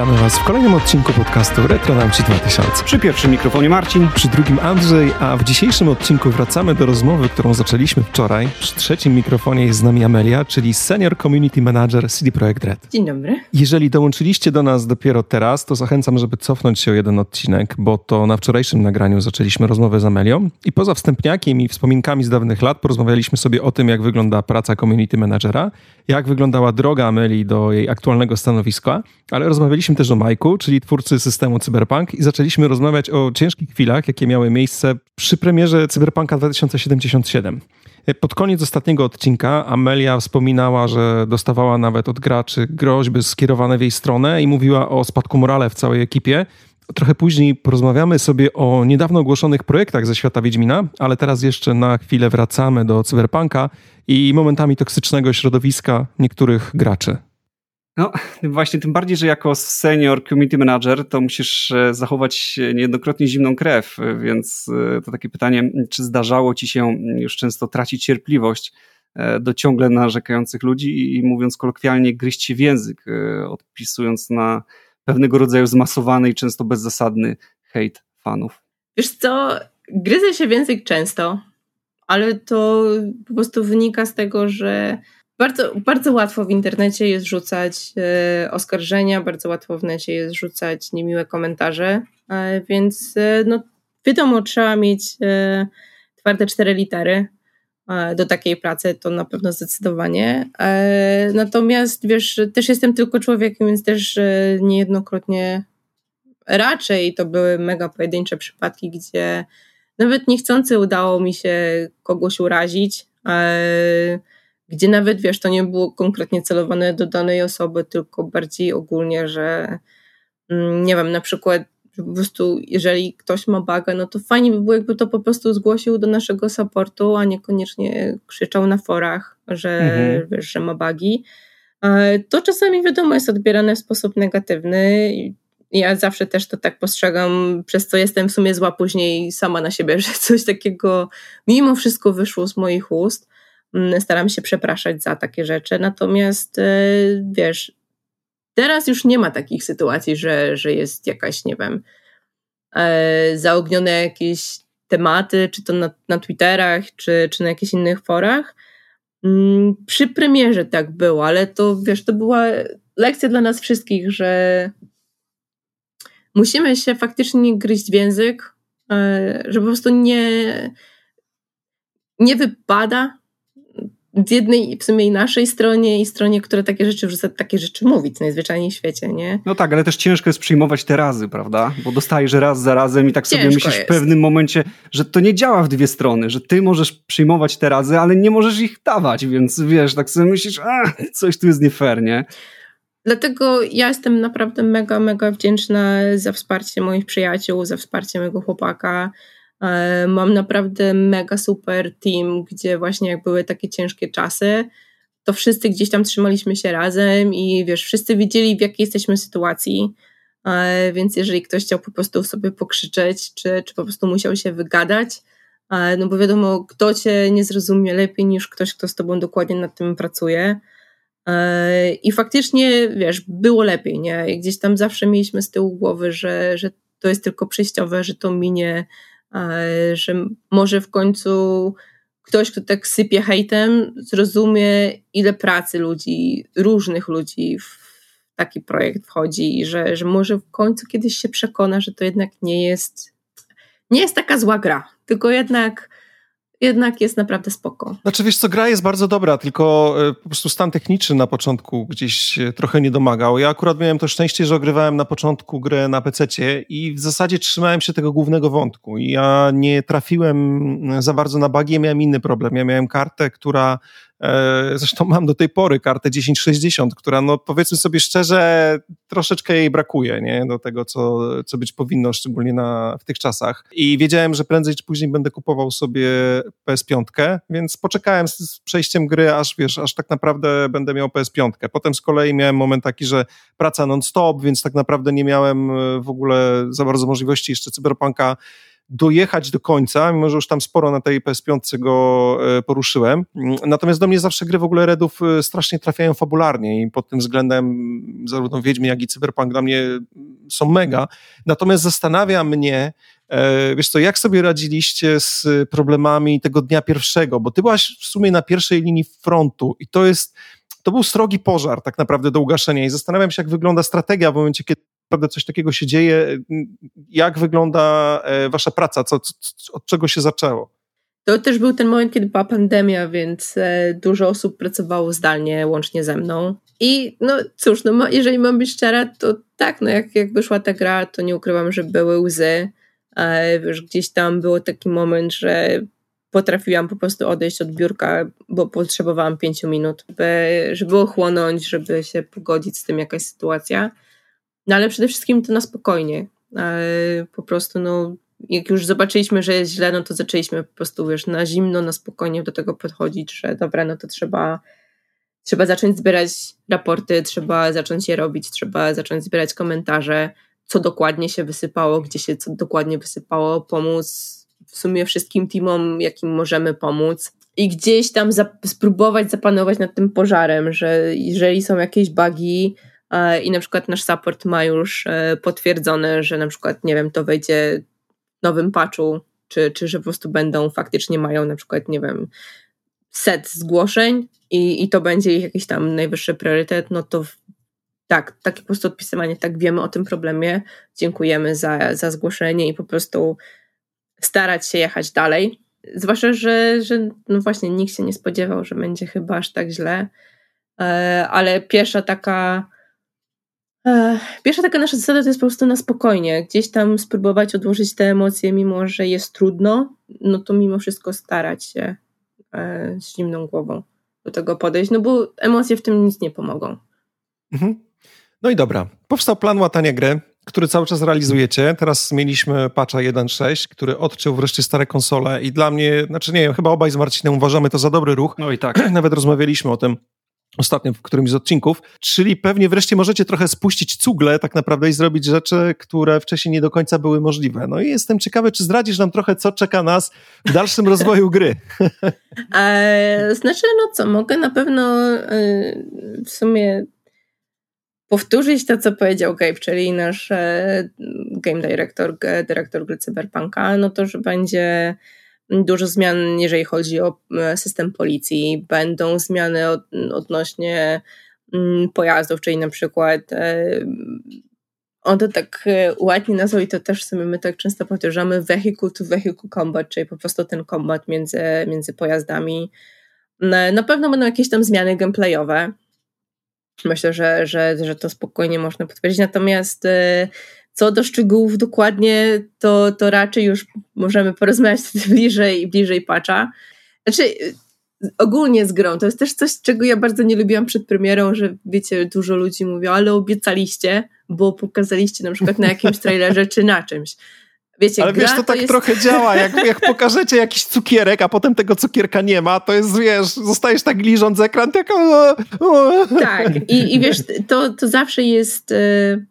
Witamy Was w kolejnym odcinku podcastu Retronauci 2000. Przy pierwszym mikrofonie Marcin. Przy drugim Andrzej, a w dzisiejszym odcinku wracamy do rozmowy, którą zaczęliśmy wczoraj. Przy trzecim mikrofonie jest z nami Amelia, czyli Senior Community Manager CD Projekt Red. Dzień dobry. Jeżeli dołączyliście do nas dopiero teraz, to zachęcam, żeby cofnąć się o jeden odcinek, bo to na wczorajszym nagraniu zaczęliśmy rozmowę z Amelią i poza wstępniakiem i wspominkami z dawnych lat porozmawialiśmy sobie o tym, jak wygląda praca Community Managera, jak wyglądała droga Ameli do jej aktualnego stanowiska, ale rozmawialiśmy też o Majku, czyli twórcy systemu Cyberpunk i zaczęliśmy rozmawiać o ciężkich chwilach, jakie miały miejsce przy premierze Cyberpunka 2077. Pod koniec ostatniego odcinka Amelia wspominała, że dostawała nawet od graczy groźby skierowane w jej stronę i mówiła o spadku morale w całej ekipie. Trochę później porozmawiamy sobie o niedawno ogłoszonych projektach ze świata Wiedźmina, ale teraz jeszcze na chwilę wracamy do Cyberpunka i momentami toksycznego środowiska niektórych graczy. No, właśnie tym bardziej, że jako senior community manager to musisz e, zachować niejednokrotnie zimną krew, więc e, to takie pytanie, czy zdarzało ci się już często tracić cierpliwość e, do ciągle narzekających ludzi i mówiąc kolokwialnie gryźć się w język, odpisując na pewnego rodzaju zmasowany i często bezzasadny hejt fanów? Wiesz co, gryzę się w język często, ale to po prostu wynika z tego, że bardzo, bardzo łatwo w internecie jest rzucać e, oskarżenia, bardzo łatwo w necie jest rzucać niemiłe komentarze, e, więc e, no, wiadomo, trzeba mieć e, twarde cztery litery e, do takiej pracy, to na pewno zdecydowanie. E, natomiast wiesz, też jestem tylko człowiekiem, więc też niejednokrotnie raczej to były mega pojedyncze przypadki, gdzie nawet niechcący udało mi się kogoś urazić gdzie nawet wiesz, to nie było konkretnie celowane do danej osoby, tylko bardziej ogólnie, że mm, nie wiem, na przykład po prostu jeżeli ktoś ma bagę, no to fajnie by było, jakby to po prostu zgłosił do naszego supportu, a niekoniecznie krzyczał na forach, że mhm. wiesz, że ma bagi. To czasami wiadomo jest odbierane w sposób negatywny. Ja zawsze też to tak postrzegam, przez co jestem w sumie zła później sama na siebie, że coś takiego mimo wszystko wyszło z moich ust. Mm, staram się przepraszać za takie rzeczy. Natomiast e, wiesz, teraz już nie ma takich sytuacji, że, że jest jakaś, nie wiem, e, zaognione jakieś tematy, czy to na, na Twitterach, czy, czy na jakichś innych forach. Mm, przy premierze tak było, ale to wiesz, to była lekcja dla nas wszystkich, że musimy się faktycznie gryźć w język, e, że po prostu nie, nie wypada z jednej w sumie i naszej stronie i stronie, która takie rzeczy wrzuca, takie rzeczy mówić najzwyczajniej w świecie, nie? No tak, ale też ciężko jest przyjmować te razy, prawda? Bo dostajesz raz za razem i tak sobie ciężko myślisz jest. w pewnym momencie, że to nie działa w dwie strony, że ty możesz przyjmować te razy, ale nie możesz ich dawać, więc wiesz, tak sobie myślisz, a coś tu jest nie fair, nie? Dlatego ja jestem naprawdę mega, mega wdzięczna za wsparcie moich przyjaciół, za wsparcie mojego chłopaka, mam naprawdę mega super team, gdzie właśnie jak były takie ciężkie czasy, to wszyscy gdzieś tam trzymaliśmy się razem i wiesz, wszyscy wiedzieli w jakiej jesteśmy sytuacji, e, więc jeżeli ktoś chciał po prostu sobie pokrzyczeć, czy, czy po prostu musiał się wygadać, e, no bo wiadomo, kto cię nie zrozumie lepiej niż ktoś, kto z tobą dokładnie nad tym pracuje. I faktycznie, wiesz, było lepiej, nie? Gdzieś tam zawsze mieliśmy z tyłu głowy, że, że to jest tylko przejściowe, że to minie, że może w końcu ktoś, kto tak sypie hejtem, zrozumie, ile pracy ludzi, różnych ludzi w taki projekt wchodzi i że, że może w końcu kiedyś się przekona, że to jednak nie jest, nie jest taka zła gra, tylko jednak jednak jest naprawdę spoko. Znaczy wiesz co, gra jest bardzo dobra, tylko e, po prostu stan techniczny na początku gdzieś trochę nie domagał. Ja akurat miałem to szczęście, że ogrywałem na początku grę na pc i w zasadzie trzymałem się tego głównego wątku. Ja nie trafiłem za bardzo na bugi, ja miałem inny problem. Ja miałem kartę, która E, zresztą mam do tej pory kartę 1060, która no powiedzmy sobie szczerze, troszeczkę jej brakuje, nie? Do tego, co, co być powinno, szczególnie na, w tych czasach. I wiedziałem, że prędzej czy później będę kupował sobie PS5, więc poczekałem z, z przejściem gry, aż wiesz, aż tak naprawdę będę miał PS5. Potem z kolei miałem moment taki, że praca non-stop, więc tak naprawdę nie miałem e, w ogóle za bardzo możliwości jeszcze Cyberpunka dojechać do końca, mimo że już tam sporo na tej PS5 go e, poruszyłem. Natomiast do mnie zawsze gry w ogóle Redów e, strasznie trafiają fabularnie i pod tym względem zarówno Wiedźmin, jak i Cyberpunk dla mnie są mega. Natomiast zastanawia mnie, e, wiesz co, jak sobie radziliście z problemami tego dnia pierwszego, bo ty byłaś w sumie na pierwszej linii frontu i to jest, to był srogi pożar tak naprawdę do ugaszenia i zastanawiam się, jak wygląda strategia w momencie, kiedy naprawdę coś takiego się dzieje. Jak wygląda e, wasza praca? Co, co, od czego się zaczęło? To też był ten moment, kiedy była pandemia, więc e, dużo osób pracowało zdalnie, łącznie ze mną. I no cóż, no, jeżeli mam być szczera, to tak, no jak, jak wyszła ta gra, to nie ukrywam, że były łzy. E, wiesz, gdzieś tam był taki moment, że potrafiłam po prostu odejść od biurka, bo potrzebowałam pięciu minut, żeby, żeby ochłonąć, żeby się pogodzić z tym jakaś sytuacja. No ale przede wszystkim to na spokojnie. Po prostu, no, jak już zobaczyliśmy, że jest źle, no to zaczęliśmy po prostu, wiesz, na zimno, na spokojnie do tego podchodzić, że dobra, no to trzeba, trzeba zacząć zbierać raporty, trzeba zacząć je robić, trzeba zacząć zbierać komentarze, co dokładnie się wysypało, gdzie się co dokładnie wysypało, pomóc w sumie wszystkim teamom, jakim możemy pomóc. I gdzieś tam spróbować zapanować nad tym pożarem, że jeżeli są jakieś bugi, E, i na przykład nasz support ma już e, potwierdzone, że na przykład, nie wiem, to wejdzie w nowym patchu, czy, czy że po prostu będą, faktycznie mają na przykład, nie wiem, set zgłoszeń i, i to będzie ich jakiś tam najwyższy priorytet, no to tak, takie po prostu odpisywanie, tak wiemy o tym problemie, dziękujemy za, za zgłoszenie i po prostu starać się jechać dalej. Zwłaszcza, że, że no właśnie nikt się nie spodziewał, że będzie chyba aż tak źle, e, ale pierwsza taka Pierwsza taka nasza zasada to jest po prostu na spokojnie. Gdzieś tam spróbować odłożyć te emocje, mimo że jest trudno, no to mimo wszystko starać się e, z zimną głową do tego podejść, no bo emocje w tym nic nie pomogą. Mhm. No i dobra. Powstał plan łatania gry, który cały czas realizujecie. Teraz mieliśmy patcha 1.6, który odciął wreszcie stare konsole i dla mnie, znaczy nie wiem, chyba obaj z Marcinem uważamy to za dobry ruch. No i tak. Nawet rozmawialiśmy o tym ostatnio w którymś z odcinków, czyli pewnie wreszcie możecie trochę spuścić cugle tak naprawdę i zrobić rzeczy, które wcześniej nie do końca były możliwe. No i jestem ciekawy, czy zdradzisz nam trochę, co czeka nas w dalszym rozwoju gry. E, znaczy, no co, mogę na pewno e, w sumie powtórzyć to, co powiedział Gabe, czyli nasz e, game director, dyrektor gry Cyberpunka, no to, że będzie dużo zmian, jeżeli chodzi o e, system policji. Będą zmiany od, odnośnie mm, pojazdów, czyli na przykład e, on to tak e, ładnie nazwał i to też sobie my tak często powtarzamy vehicle to vehicle combat, czyli po prostu ten kombat między, między pojazdami. Na pewno będą jakieś tam zmiany gameplayowe. Myślę, że, że, że to spokojnie można potwierdzić. Natomiast co do szczegółów dokładnie, to, to raczej już możemy porozmawiać bliżej i bliżej patcha. Znaczy, ogólnie z grą, to jest też coś, czego ja bardzo nie lubiłam przed premierą, że wiecie, dużo ludzi mówi, ale obiecaliście, bo pokazaliście na przykład na jakimś trailerze czy na czymś. Wiecie, Ale wiesz, to, to tak jest... trochę działa. Jak, jak pokażecie jakiś cukierek, a potem tego cukierka nie ma, to jest, wiesz, zostajesz tak liżąc ekran, tak... Tak, i, i wiesz, to, to zawsze jest... Yy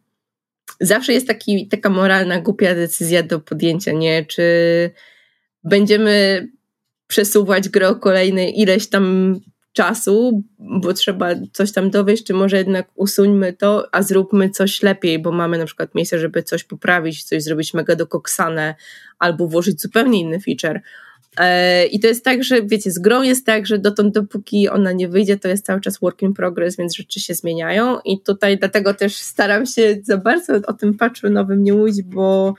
zawsze jest taki, taka moralna, głupia decyzja do podjęcia, nie? Czy będziemy przesuwać grę o kolejne ileś tam czasu, bo trzeba coś tam dowieść, czy może jednak usuńmy to, a zróbmy coś lepiej, bo mamy na przykład miejsce, żeby coś poprawić, coś zrobić mega dokoksane, albo włożyć zupełnie inny feature. E, I to jest tak, że wiecie, z grą jest tak, że dotąd dopóki ona nie wyjdzie, to jest cały czas work in progress, więc rzeczy się zmieniają. I tutaj dlatego też staram się za bardzo o tym patchu nowym nie mówić, bo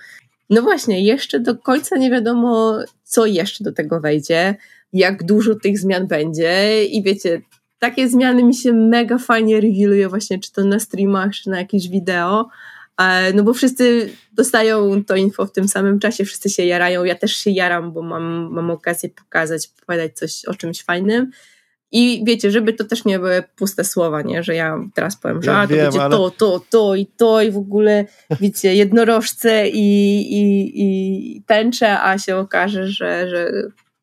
no właśnie, jeszcze do końca nie wiadomo, co jeszcze do tego wejdzie, jak dużo tych zmian będzie. I wiecie, takie zmiany mi się mega fajnie revealuje właśnie, czy to na streamach, czy na jakieś wideo, no bo wszyscy dostają to info w tym samym czasie, wszyscy się jarają, ja też się jaram, bo mam, mam okazję pokazać, opowiadać coś o czymś fajnym. I wiecie, żeby to też nie były puste słowa, nie? że ja teraz powiem, że ja a, to wiem, będzie ale... to, to, to i to i w ogóle, wiecie, jednorożce i, i, i tęcze, a się okaże, że, że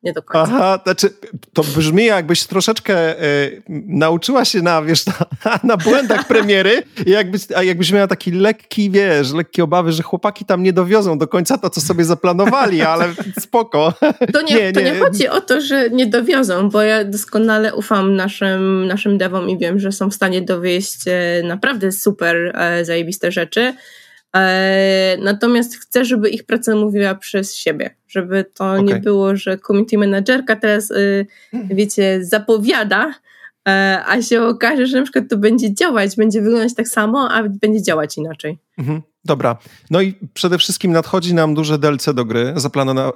nie do końca. Aha, znaczy, to brzmi jakbyś troszeczkę y, nauczyła się na, wiesz, na, na błędach premiery, jakbyś, a jakbyś miała taki lekki, wiesz, lekkie obawy, że chłopaki tam nie dowiozą do końca to, co sobie zaplanowali, ale spoko. To nie, nie, to nie, nie chodzi o to, że nie dowiozą, bo ja doskonale ufam naszym, naszym devom i wiem, że są w stanie dowieść e, naprawdę super e, zajebiste rzeczy. E, natomiast chcę, żeby ich praca mówiła przez siebie, żeby to okay. nie było, że community managerka teraz, y, wiecie, zapowiada, e, a się okaże, że na przykład to będzie działać, będzie wyglądać tak samo, a będzie działać inaczej. Mhm. Dobra. No i przede wszystkim nadchodzi nam duże DLC do gry,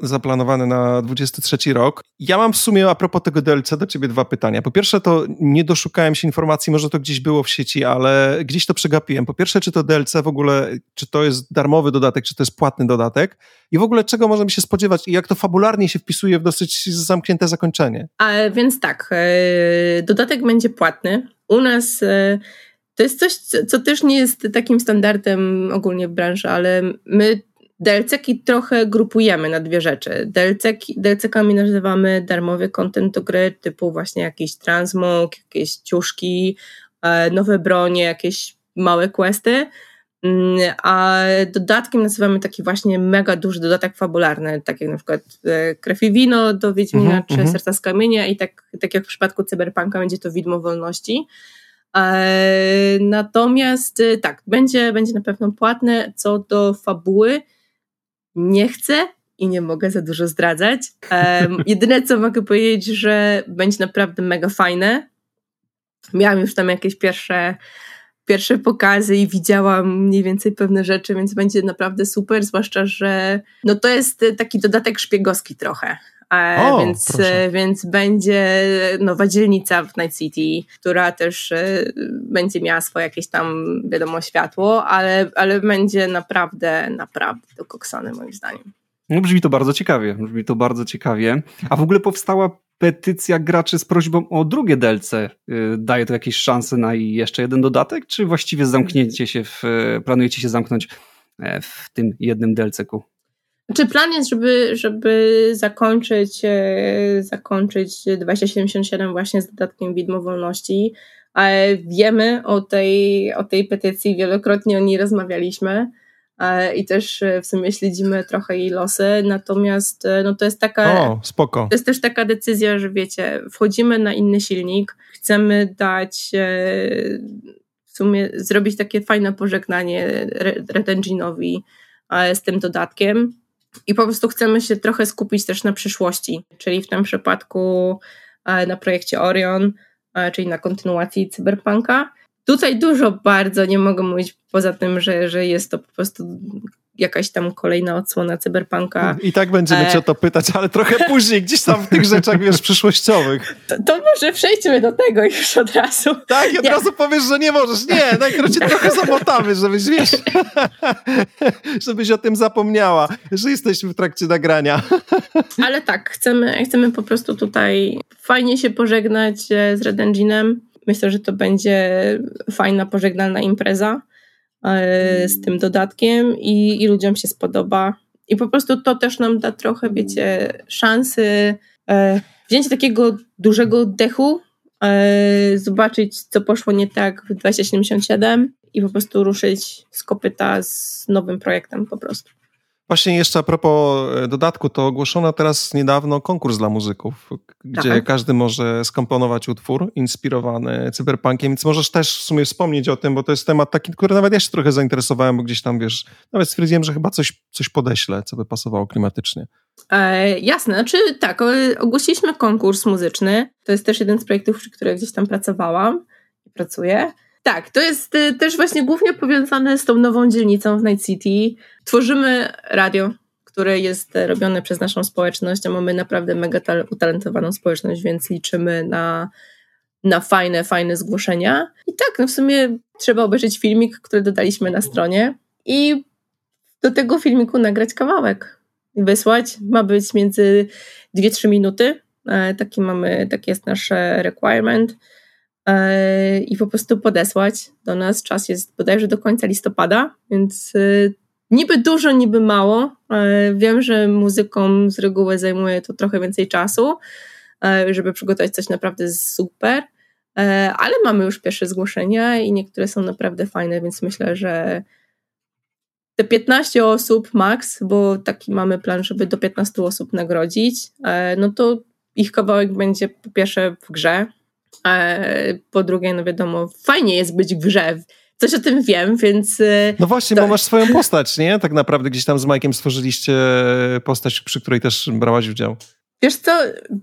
zaplanowane na 23 rok. Ja mam w sumie a propos tego DLC do ciebie dwa pytania. Po pierwsze to nie doszukałem się informacji, może to gdzieś było w sieci, ale gdzieś to przegapiłem. Po pierwsze, czy to DLC w ogóle, czy to jest darmowy dodatek, czy to jest płatny dodatek i w ogóle czego możemy się spodziewać i jak to fabularnie się wpisuje w dosyć zamknięte zakończenie. A, więc tak, e, dodatek będzie płatny. U nas e, to jest coś, co też nie jest takim standardem ogólnie w branży, ale my DLC-ki trochę grupujemy na dwie rzeczy. DLC-ki, DLC-kami nazywamy darmowy content do gry, typu właśnie jakiś transmog, jakieś ciuszki, e, nowe bronie, jakieś małe questy. Mm, a dodatkiem nazywamy taki właśnie mega duży dodatek fabularny, tak jak na przykład e, Krew i Wino do Wiedźmina, mm -hmm, czy mm -hmm. Serca z Kamienia i tak, tak jak w przypadku Cyberpunka będzie to Widmo Wolności. E, natomiast y, tak, będzie, będzie na pewno płatne. Co do fabuły, nie chcę i nie mogę za dużo zdradzać. jedyne co mogę powiedzieć, że będzie naprawdę mega fajne. Miałam już tam jakieś pierwsze, pierwsze pokazy i widziałam mniej więcej pewne rzeczy, więc będzie naprawdę super, zwłaszcza, że no to jest taki dodatek szpiegowski trochę. O, więc, więc będzie nowa dzielnica w Night City, która też e, będzie miała swoje jakieś tam, wiadomo, światło, ale, ale będzie naprawdę, naprawdę dokoksany moim zdaniem. No brzmi to bardzo ciekawie, brzmi to bardzo ciekawie. A w ogóle powstała petycja graczy z prośbą o drugie DLC. Daje to jakieś szanse na jeszcze jeden dodatek, czy właściwie zamknięcie się w, planujecie się zamknąć e, w tym jednym DLC-ku? Czy plan jest, żeby, żeby zakończyć, e, zakończyć 2077 właśnie z dodatkiem widmo wolności? Wiemy o tej, o tej petycji, wielokrotnie o niej rozmawialiśmy e, i też e, w sumie śledzimy trochę jej losy, natomiast no to jest taka o, spoko. to jest też taka decyzja, że wiecie, wchodzimy na inny silnik, chcemy dać w sumie zrobić takie fajne pożegnanie Red Engine'owi z tym dodatkiem i po prostu chcemy się trochę skupić też na przyszłości, czyli w tym przypadku e, na projekcie Orion, e, czyli na kontynuacji Cyberpunka. Tutaj dużo bardzo nie mogę mówić poza tym, że, że jest to po prostu jakaś tam kolejna odsłona cyberpunka. I tak będziemy e... cię o to pytać, ale trochę później, gdzieś tam w tych rzeczach, wiesz, przyszłościowych. To, to może przejdźmy do tego już od razu. Tak, i od nie. razu powiesz, że nie możesz. Nie, najkrótsze cię trochę zamotamy, żebyś, wiesz, żebyś o tym zapomniała, że jesteśmy w trakcie nagrania. ale tak, chcemy, chcemy po prostu tutaj fajnie się pożegnać e, z Red Engine'em. Myślę, że to będzie fajna, pożegnalna impreza. E, z tym dodatkiem i, i ludziom się spodoba. I po prostu to też nam da trochę, wiecie, szansy e, wziąć takiego dużego oddechu, e, zobaczyć, co poszło nie tak w 2077 i po prostu ruszyć z kopyta z nowym projektem po prostu. Właśnie jeszcze a propos e, dodatku, to ogłoszono teraz niedawno konkurs dla muzyków, gdzie Aha. każdy może skomponować utwór inspirowany cyberpunkiem, więc możesz też w sumie wspomnieć o tym, bo to jest temat taki, który nawet ja się trochę zainteresowałem, bo gdzieś tam, wiesz, nawet stwierdziłem, że chyba coś, coś podeślę, co by pasowało klimatycznie. E, jasne, znaczy tak, ogłosiliśmy konkurs muzyczny, to jest też jeden z projektów, przy których gdzieś tam pracowałam i pracuję. Tak, to jest y, też właśnie głównie powiązane z tą nową dzielnicą w Night City. Tworzymy radio, które jest robione przez naszą społeczność, a mamy naprawdę mega utalentowaną społeczność, więc liczymy na, na fajne, fajne zgłoszenia. I tak, no w sumie trzeba obejrzeć filmik, który dodaliśmy na stronie i do tego filmiku nagrać kawałek i wysłać. Ma być między 2-3 minuty. E, taki mamy, taki jest nasz requirement. E, i po prostu podesłać do nas. Czas jest bodajże do końca listopada, więc e, niby dużo, niby mało. Wiem, że muzyką z reguły zajmuje to trochę więcej czasu, żeby przygotować coś naprawdę super, ale mamy już pierwsze zgłoszenia i niektóre są naprawdę fajne, więc myślę, że te 15 osób max, bo taki mamy plan, żeby do 15 osób nagrodzić, no to ich kawałek będzie po pierwsze w grze, po drugie, no wiadomo, fajnie jest być w grze. Coś o tym wiem, więc. E, no właśnie, to... bo masz swoją postać, nie? Tak naprawdę gdzieś tam z Majkiem stworzyliście postać, przy której też brałaś udział. Wiesz co,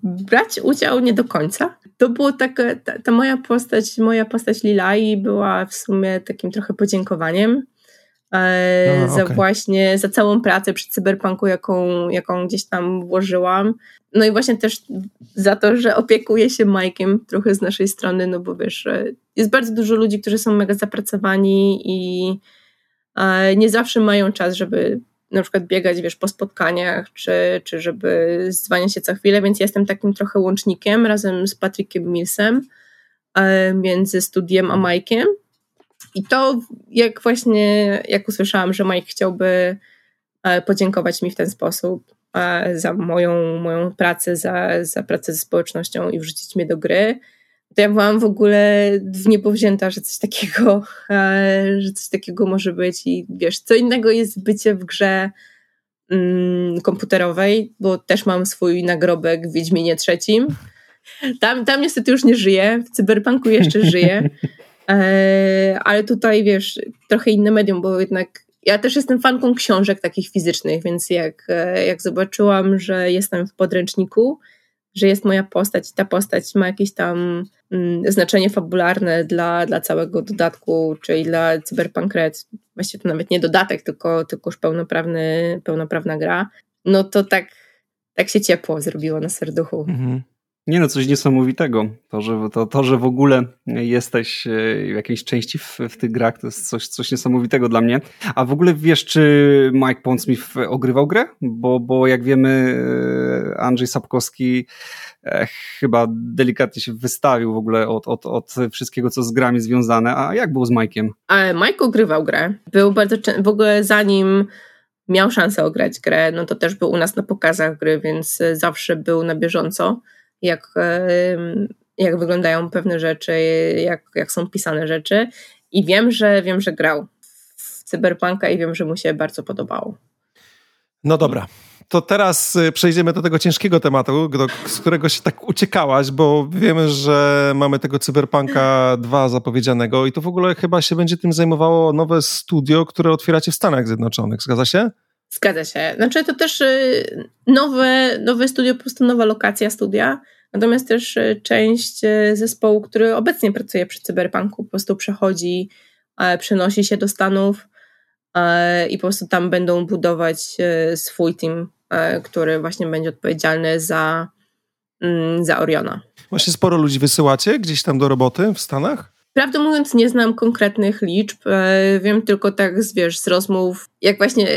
brać udział nie do końca. To było taka, ta, ta moja postać, moja postać Lilai była w sumie takim trochę podziękowaniem e, za okay. właśnie, za całą pracę przy cyberpunku, jaką, jaką gdzieś tam włożyłam. No i właśnie też za to, że opiekuję się Majkiem trochę z naszej strony, no bo wiesz, jest bardzo dużo ludzi, którzy są mega zapracowani i e, nie zawsze mają czas, żeby na przykład biegać, wiesz, po spotkaniach, czy, czy żeby zwaniać się co chwilę, więc jestem takim trochę łącznikiem razem z Patrykiem Millsem e, między studiem a Majkiem. I to, jak właśnie, jak usłyszałam, że Mike chciałby e, podziękować mi w ten sposób, za moją, moją pracę, za, za pracę ze społecznością i wrzucić mnie do gry, to ja byłam w ogóle w niebo wzięta, że coś takiego, że coś takiego może być. I wiesz, co innego jest bycie w grze mm, komputerowej, bo też mam swój nagrobek w Wiedźminie trzecim. Tam, tam niestety już nie żyję, w Cyberpunku jeszcze żyję, e, ale tutaj wiesz, trochę inne medium, bo jednak ja też jestem fanką książek takich fizycznych, więc jak, e, jak zobaczyłam, że jestem w podręczniku, że jest moja postać i ta postać ma jakieś tam mm, znaczenie fabularne dla, dla całego dodatku, czyli dla Cyberpunk Red, właściwie to nawet nie dodatek, tylko, tylko już pełnoprawny, pełnoprawna gra, no to tak, tak się ciepło zrobiło na serduchu. Mhm. Nie no, coś niesamowitego. To, że, to, to, że w ogóle jesteś e, w jakiejś części w, w tych grach, to jest coś, coś niesamowitego dla mnie. A w ogóle wiesz, czy Mike Pondsmith ogrywał grę? Bo, bo jak wiemy, e, Andrzej Sapkowski e, chyba delikatnie się wystawił w ogóle od, od, od wszystkiego, co z grami związane. A jak było z Mike'iem? Mike ogrywał grę. Był bardzo w ogóle zanim miał szansę ograć grę, no to też był u nas na pokazach gry, więc zawsze był na bieżąco jak, jak wyglądają pewne rzeczy, jak, jak są pisane rzeczy. I wiem, że wiem, że grał w Cyberpunka i wiem, że mu się bardzo podobało. No dobra. To teraz y, przejdziemy do tego ciężkiego tematu, do, z którego się tak uciekałaś, bo wiemy, że mamy tego Cyberpunka 2 zapowiedzianego i to w ogóle chyba się będzie tym zajmowało nowe studio, które otwieracie w Stanach Zjednoczonych. Zgadza się? Zgadza się. Znaczy to też y, nowe, nowe studio, po prostu nowa lokacja studia, natomiast też y, część y, zespołu, który obecnie pracuje przy Cyberpunku, po prostu przechodzi, przenosi się do Stanów i po prostu tam będą budować swój team, który właśnie będzie odpowiedzialny za, mm, za Oriona. Właśnie sporo ludzi wysyłacie gdzieś tam do roboty w Stanach? Prawdę mówiąc, nie znam konkretnych liczb. Wiem tylko tak, z, wiesz, z rozmów, jak właśnie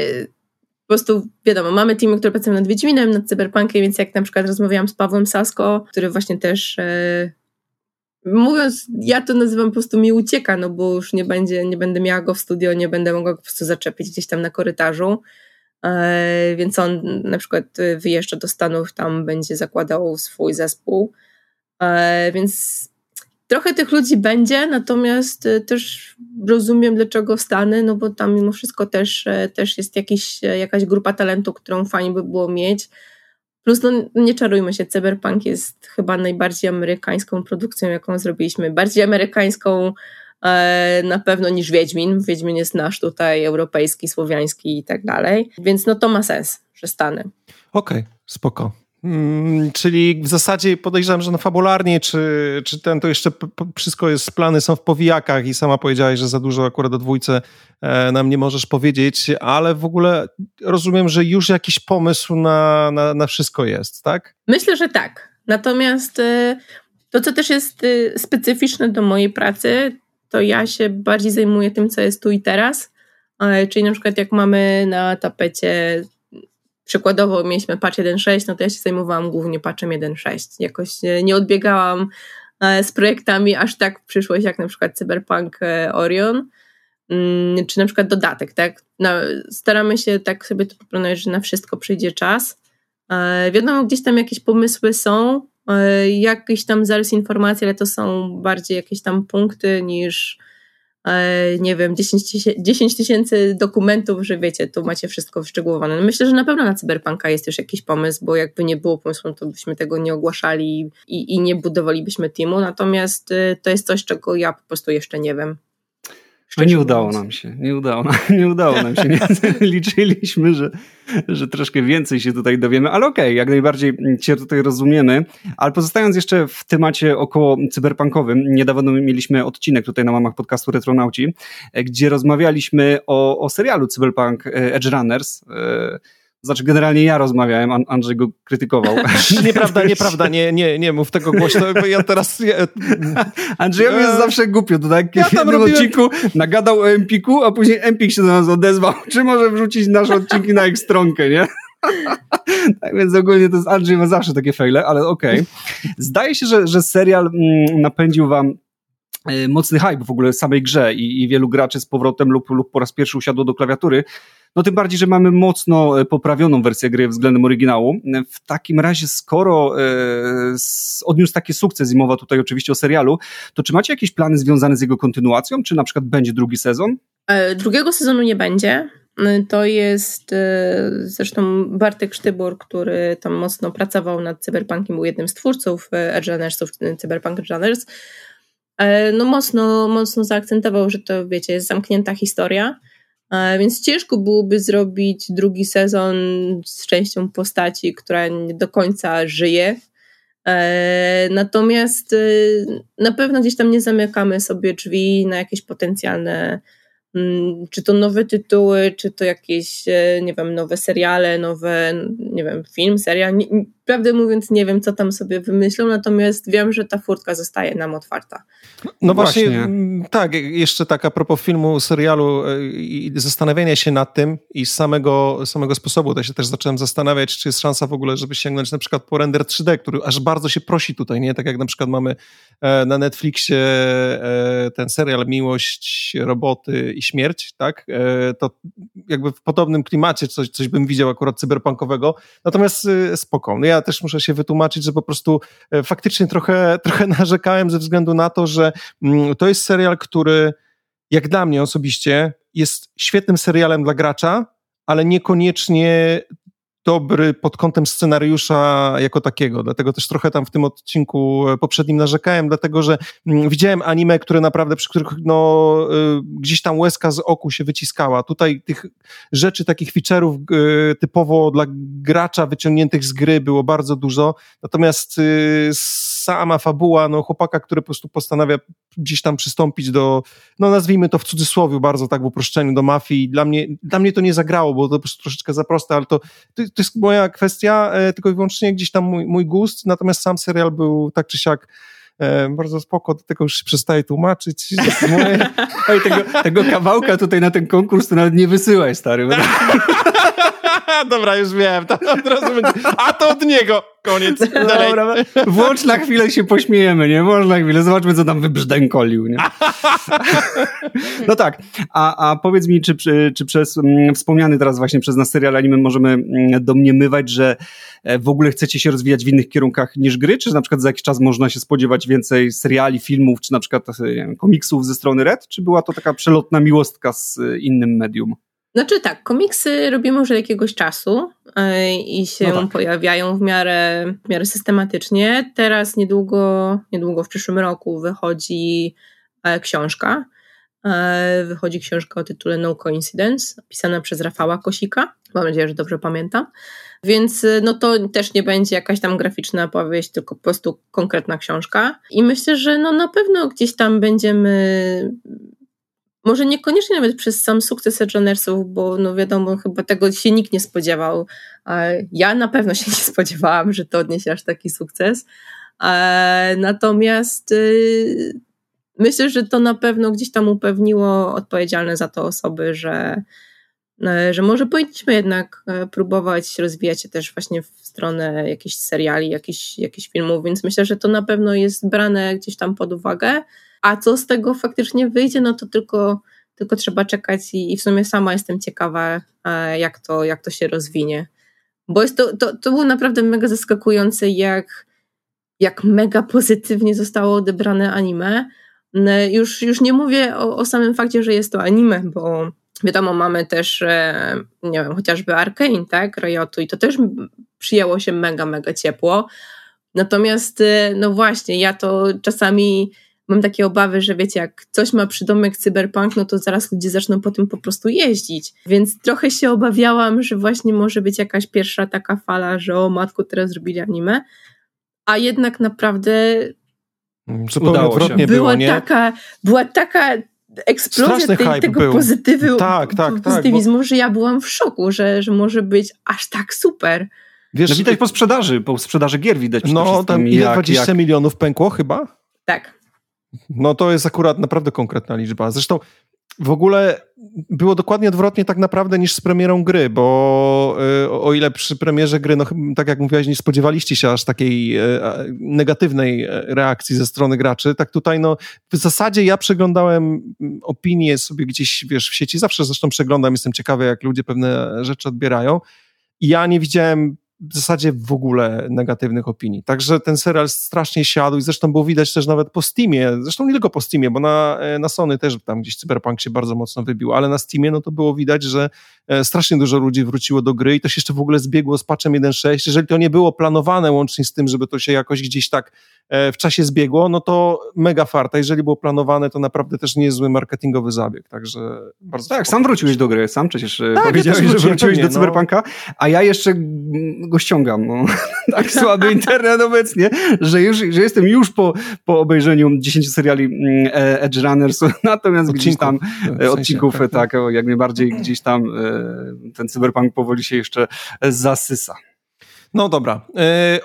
prostu wiadomo, mamy teamy, które pracują nad Wiedźminem, nad Cyberpunkiem, więc jak na przykład rozmawiałam z Pawłem Sasko, który właśnie też e, mówiąc, ja to nazywam po prostu mi ucieka, no bo już nie będzie, nie będę miała go w studio, nie będę mogła go po prostu zaczepić gdzieś tam na korytarzu. E, więc on na przykład wyjeżdża do Stanów, tam będzie zakładał swój zespół. E, więc Trochę tych ludzi będzie, natomiast y, też rozumiem, dlaczego Stany, no bo tam mimo wszystko też, e, też jest jakiś, e, jakaś grupa talentu, którą fajnie by było mieć. Plus, no, nie czarujmy się, Cyberpunk jest chyba najbardziej amerykańską produkcją, jaką zrobiliśmy. Bardziej amerykańską e, na pewno niż Wiedźmin. Wiedźmin jest nasz tutaj, europejski, słowiański i tak dalej. Więc no to ma sens, że Stany. Okej, okay, spoko. Mm, czyli w zasadzie podejrzewam, że no fabularnie, czy, czy ten to jeszcze wszystko jest, plany są w powijakach i sama powiedziałaś, że za dużo akurat o dwójce e, nam nie możesz powiedzieć, ale w ogóle rozumiem, że już jakiś pomysł na, na, na wszystko jest, tak? Myślę, że tak. Natomiast e, to, co też jest e, specyficzne do mojej pracy, to ja się bardziej zajmuję tym, co jest tu i teraz. Czyli na przykład jak mamy na tapecie przykładowo mieliśmy patch 1.6, no to ja się zajmowałam głównie patchem 1.6. Jakoś nie odbiegałam e, z projektami aż tak w przyszłość, jak na przykład Cyberpunk e, Orion. mm, czy na przykład dodatek, tak? staramy się tak sobie to poplanować, że na wszystko przyjdzie czas. E, wiadomo, gdzieś tam jakieś pomysły są, e, jakiś tam zarys informacji, ale to są bardziej jakieś tam punkty niż E, nie wiem, 10 tysięcy dokumentów, że wiecie, tu macie wszystko wyszczegółowane. No myślę, że na pewno na Cyberpunka jest już jakiś pomysł, bo jakby nie było pomysłu, to byśmy tego nie ogłaszali i, i nie budowalibyśmy teamu, natomiast y, to jest coś, czego ja po prostu jeszcze nie wiem. No nie udało nam się, nie udało, nam, nie udało nam się. Nie, liczyliśmy, że, że troszkę więcej się tutaj dowiemy, ale okej, okay, jak najbardziej Cię tutaj rozumiemy. Ale pozostając jeszcze w temacie około cyberpunkowym, niedawno mieliśmy odcinek tutaj na mamach podcastu Retronauci, gdzie rozmawialiśmy o, o serialu Cyberpunk e, Edge Runners. E, znaczy, generalnie ja rozmawiałem, Andrzej go krytykował. nieprawda, nieprawda, nie, nie, nie mów tego głośno, bo ja teraz... Ja... Andrzejowi jest zawsze głupio, to tak? Ja jednym robiłem... odcinku nagadał o Empiku, a później Empik się do nas odezwał, czy może wrzucić nasze odcinki na ich stronkę, nie? tak więc ogólnie to jest Andrzej ma zawsze takie fejle, ale okej. Okay. Zdaje się, że, że serial mm, napędził wam e, mocny hype w ogóle w samej grze i, i wielu graczy z powrotem lub, lub po raz pierwszy usiadło do klawiatury. No tym bardziej, że mamy mocno e, poprawioną wersję gry względem oryginału. W takim razie, skoro e, odniósł taki sukces i mowa tutaj oczywiście o serialu, to czy macie jakieś plany związane z jego kontynuacją? Czy na przykład będzie drugi sezon? E, drugiego sezonu nie będzie. E, to jest e, zresztą Bartek Sztybor, który tam mocno pracował nad Cyberpunkiem, był jednym z twórców Edge Cyberpunk Edge. No mocno, mocno zaakcentował, że to wiecie, jest zamknięta historia E, więc ciężko byłoby zrobić drugi sezon z częścią postaci, która nie do końca żyje. E, natomiast e, na pewno gdzieś tam nie zamykamy sobie drzwi na jakieś potencjalne czy to nowe tytuły, czy to jakieś, e, nie wiem, nowe seriale, nowe, nie wiem, film, serial. Nie, prawdę mówiąc, nie wiem, co tam sobie wymyślą, natomiast wiem, że ta furtka zostaje nam otwarta. No właśnie, właśnie, mm, tak, jeszcze tak a propos filmu, serialu e, i zastanawiania się nad tym i z samego, samego sposobu, to się też zacząłem zastanawiać, czy jest szansa w ogóle, żeby sięgnąć na przykład po render 3D, który aż bardzo się prosi tutaj, nie? Tak jak na przykład mamy e, na Netflixie ten serial Miłość, Roboty Śmierć, tak? To jakby w podobnym klimacie coś, coś bym widział akurat cyberpunkowego, natomiast spokojnie. Ja też muszę się wytłumaczyć, że po prostu faktycznie trochę, trochę narzekałem ze względu na to, że Mm, to jest serial, który jak dla mnie osobiście jest świetnym serialem dla gracza, ale niekoniecznie dobry pod kątem scenariusza jako takiego. Dlatego też trochę tam w tym odcinku poprzednim narzekałem, dlatego że mm, widziałem anime, które naprawdę, przy których no, y, gdzieś tam łezka z oku się wyciskała. Tutaj tych rzeczy, takich feature'ów typowo dla gracza wyciągniętych z gry było bardzo dużo. Natomiast y, sama fabuła, no chłopaka, który po prostu postanawia gdzieś tam przystąpić do, no nazwijmy to w cudzysłowie bardzo tak w uproszczeniu, do mafii. Dla mnie, dla mnie to nie zagrało, bo to troszeczkę za proste, ale to, to, to jest moja kwestia, e, tylko i wyłącznie gdzieś tam mój, mój gust, natomiast sam serial był tak czy siak e, bardzo spoko, do tego już się przestaje tłumaczyć. Moje... Oj, tego, tego kawałka tutaj na ten konkurs to nawet nie wysyłaj, stary. Dobra, już wiem. To od razu będzie. A to od niego. Koniec. Dobra, włącz na chwilę się pośmiejemy, nie? Włącz na chwilę, zobaczmy, co tam wybrzdękolił, nie? No tak, a, a powiedz mi, czy, czy przez mm, wspomniany teraz właśnie przez nas serial anime możemy mm, domniemywać, że e, w ogóle chcecie się rozwijać w innych kierunkach niż gry, czy na przykład za jakiś czas można się spodziewać więcej seriali, filmów, czy na przykład wiem, komiksów ze strony Red, czy była to taka przelotna miłostka z e, innym medium? Znaczy tak, komiksy robimy już od jakiegoś czasu yy, i się no tak. pojawiają w miarę, w miarę systematycznie. Teraz niedługo, niedługo w przyszłym roku wychodzi e, książka. E, wychodzi książka o tytule No Coincidence, pisana przez Rafała Kosika. Mam nadzieję, że dobrze pamiętam. Więc no to też nie będzie jakaś tam graficzna powieść, tylko po prostu konkretna książka. I myślę, że no na pewno gdzieś tam będziemy może niekoniecznie nawet przez sam sukces Edgerunersów, bo no wiadomo, chyba tego się nikt nie spodziewał. Ja na pewno się nie spodziewałam, że to odniesie aż taki sukces. Natomiast y, myślę, że to na pewno gdzieś tam upewniło odpowiedzialne za to osoby, że, e, że może powinniśmy jednak e, próbować rozwijać się też właśnie w stronę jakichś seriali, jakichś, jakichś filmów, więc myślę, że to na pewno jest brane gdzieś tam pod uwagę. A co z tego faktycznie wyjdzie, no to tylko tylko trzeba czekać i, i w sumie sama jestem ciekawa, e, jak to, jak to się rozwinie. Bo jest to, to, to było naprawdę mega zaskakujące, jak, jak mega pozytywnie zostało odebrane anime. Już, już nie mówię o, o samym fakcie, że jest to anime, bo wiadomo, mamy też, e, nie wiem, chociażby Arkane, tak, Riotu i to też przyjęło się mega, mega ciepło. Natomiast, e, no właśnie, ja to czasami mam takie obawy, że wiecie, jak coś ma przydomek cyberpunk, no to zaraz ludzie zaczną po tym po prostu jeździć. Więc trochę się obawiałam, że właśnie może być jakaś pierwsza taka fala, że o matku, teraz zrobili anime. A jednak naprawdę mm, Zupełnie odwrotnie było, była nie? Taka, była taka eksplozja tej, tego był. pozytywu, tak, tak, tak pozytywizmu, tak, bo... że ja byłam w szoku, że, że może być aż tak super. Wiesz, no widać po sprzedaży, po sprzedaży gier widać. No, tam ile, jak, 20 jak... milionów pękło chyba? Tak. No to jest akurat naprawdę konkretna liczba. Zresztą w ogóle było dokładnie odwrotnie tak naprawdę niż z premierą gry, bo y, o ile przy premierze gry, no tak jak mówiłaś, nie spodziewaliście się aż takiej y, negatywnej e, reakcji ze strony graczy, tak tutaj no w zasadzie ja przeglądałem opinie sobie gdzieś, wiesz, w sieci, zawsze zresztą przeglądam, jestem ciekawy jak ludzie pewne rzeczy odbierają ja nie widziałem w zasadzie w ogóle negatywnych opinii. Także ten serial strasznie siadł i zresztą było widać też nawet po Steamie, zresztą nie tylko po Steamie, bo na, e, na Sony też tam gdzieś Cyberpunk się bardzo mocno wybił, ale na Steamie no to było widać, że e, strasznie dużo ludzi wróciło do gry i to się jeszcze w ogóle zbiegło z patchem 1.6. Jeżeli to nie było planowane łącznie z tym, żeby to się jakoś gdzieś tak e, w czasie zbiegło, no to mega farta. Jeżeli było planowane, to naprawdę też niezły marketingowy zabieg, także bardzo Tak, sam wróciłeś do gry, sam przecież tak, powiedziałeś, ja że wróciłeś pewnie, do no. Cyberpunka, no. a ja jeszcze go ściągam. No. tak słaby internet obecnie, że, już, że jestem już po, po obejrzeniu 10 seriali mm, e, Edge Runners, natomiast odcinków, gdzieś tam w sensie, odcinków, tak, tak, jak najbardziej gdzieś tam e, ten cyberpunk powoli się jeszcze zasysa. No dobra, yy,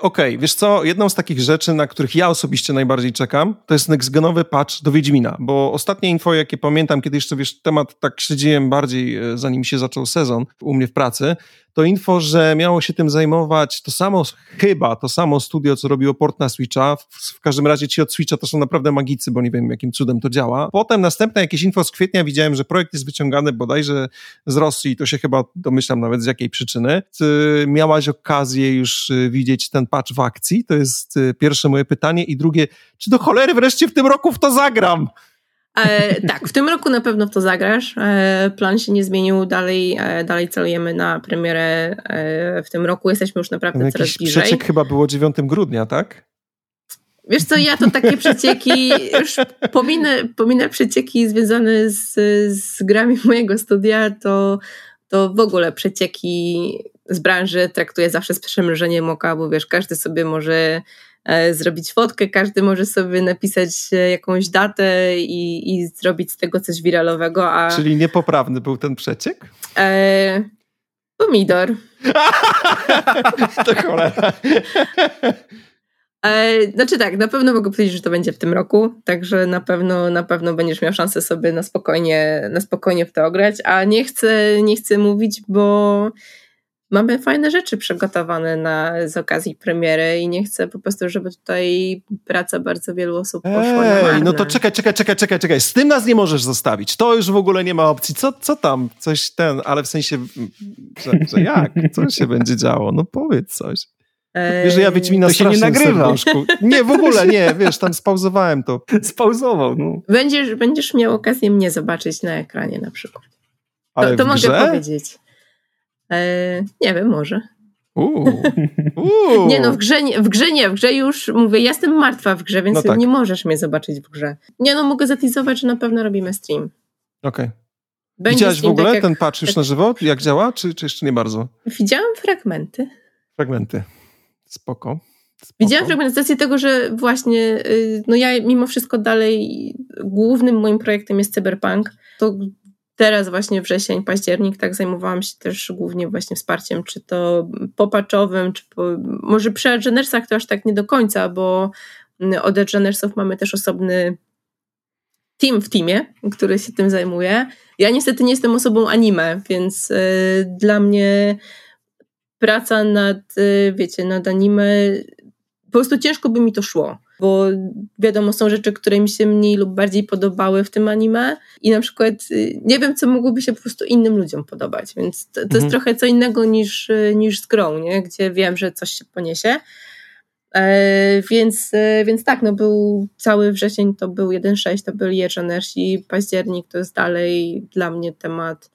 okej, okay. wiesz co, jedną z takich rzeczy, na których ja osobiście najbardziej czekam, to jest nextgenowy patch do Wiedźmina, bo ostatnie info, jakie pamiętam, kiedy jeszcze, wiesz, temat tak śledziłem bardziej, e, zanim się zaczął sezon u mnie w pracy, to info, że miało się tym zajmować to samo, chyba to samo studio, co robiło port na Switcha. W, w, każdym razie ci od Switcha to są naprawdę magicy, bo nie wiem, jakim cudem to działa. Potem następne jakieś info z kwietnia widziałem, że projekt jest wyciągany bodajże z Rosji, to się chyba domyślam nawet z jakiej przyczyny. Ty miałaś okazję już y, widzieć ten patch w akcji? To jest y, pierwsze moje pytanie. I drugie, czy do cholery wreszcie w tym roku w to zagram? E, tak, w tym roku na pewno w to zagrasz. E, plan się nie zmienił, dalej, e, dalej celujemy na premierę e, w tym roku. Jesteśmy już naprawdę Jakiś coraz bliżej. Przeciek chyba było 9 grudnia, tak? Wiesz co, ja to takie przecieki, już pominę, pominę przecieki związane z, z grami mojego studia, to, to w ogóle przecieki z branży traktuję zawsze z przemrzeniem oka, bo wiesz, każdy sobie może E, zrobić fotkę, każdy może sobie napisać e, jakąś datę i, i zrobić z tego coś wiralowego. A... Czyli niepoprawny był ten przeciek? E, pomidor. to cholera. E, znaczy tak, na pewno mogę powiedzieć, że to będzie w tym roku, także na pewno, na pewno będziesz miał szansę sobie na spokojnie, na spokojnie w to ograć, a nie chcę, nie chcę mówić, bo mamy fajne rzeczy przygotowane na, z okazji premiery i nie chcę po prostu, żeby tutaj praca bardzo wielu osób poszła Ej, na marne. no to czekaj, czekaj, czekaj, czekaj, czekaj. Z tym nas nie możesz zostawić. To już w ogóle nie ma opcji. Co, co tam? Coś ten, ale w sensie, że, że jak? Co się będzie działo? No powiedz coś. Wiesz, że ja Wiedźmina to się nie nagrywa. Nie, w ogóle nie, wiesz, tam spauzowałem to. Spauzował, no. Będziesz, będziesz miał okazję mnie zobaczyć na ekranie na przykład. To, to mogę powiedzieć. E, nie wiem, może. Uuu. nie no, w grze, nie, w grze nie, w grze już mówię, jestem martwa w grze, więc no tak. nie możesz mnie zobaczyć w grze. Nie no, mogę zatizować, że na pewno robimy stream. Okej. Okay. Widziałaś w ogóle tak ten patch już na żywo? Jak działa, czy, czy jeszcze nie bardzo? Widziałam fragmenty. Fragmenty. Spoko. Spoko. Widziałam fragmentację tego, że właśnie, y, no ja mimo wszystko dalej głównym moim projektem jest cyberpunk. To teraz właśnie wrzesień, październik, tak zajmowałam się też głównie właśnie wsparciem, czy to popaczowym, czy po, może przy Edgenersach to aż tak nie do końca, bo od Edgenersów mamy też osobny team w teamie, który się tym zajmuje. Ja niestety nie jestem osobą anime, więc y, dla mnie praca nad, y, wiecie, nad anime, po prostu ciężko by mi to szło. Bo wiadomo, są rzeczy, które mi się mniej lub bardziej podobały w tym anime i na przykład y, nie wiem, co mogłoby się po prostu innym ludziom podobać, więc to, to mhm. jest trochę co innego niż, y, niż z grą, nie? gdzie wiem, że coś się poniesie. E, więc, e, więc tak, no był cały wrzesień to był 1.6, to był Jeżonerz i październik to jest dalej dla mnie temat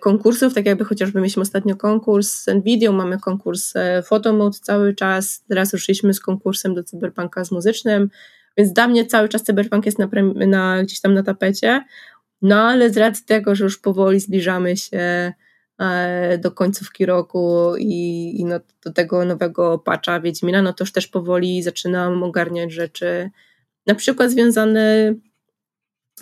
konkursów, tak jakby chociażby mieliśmy ostatnio konkurs z Nvidia, mamy konkurs Photomode cały czas, teraz ruszyliśmy z konkursem do Cyberpunka z muzycznym, więc dla mnie cały czas Cyberpunk jest na, na, gdzieś tam na tapecie, no ale z racji tego, że już powoli zbliżamy się E, do końcówki roku i, i no, do tego nowego patcha Wiedźmina, no to już też powoli zaczynam ogarniać rzeczy, na przykład związane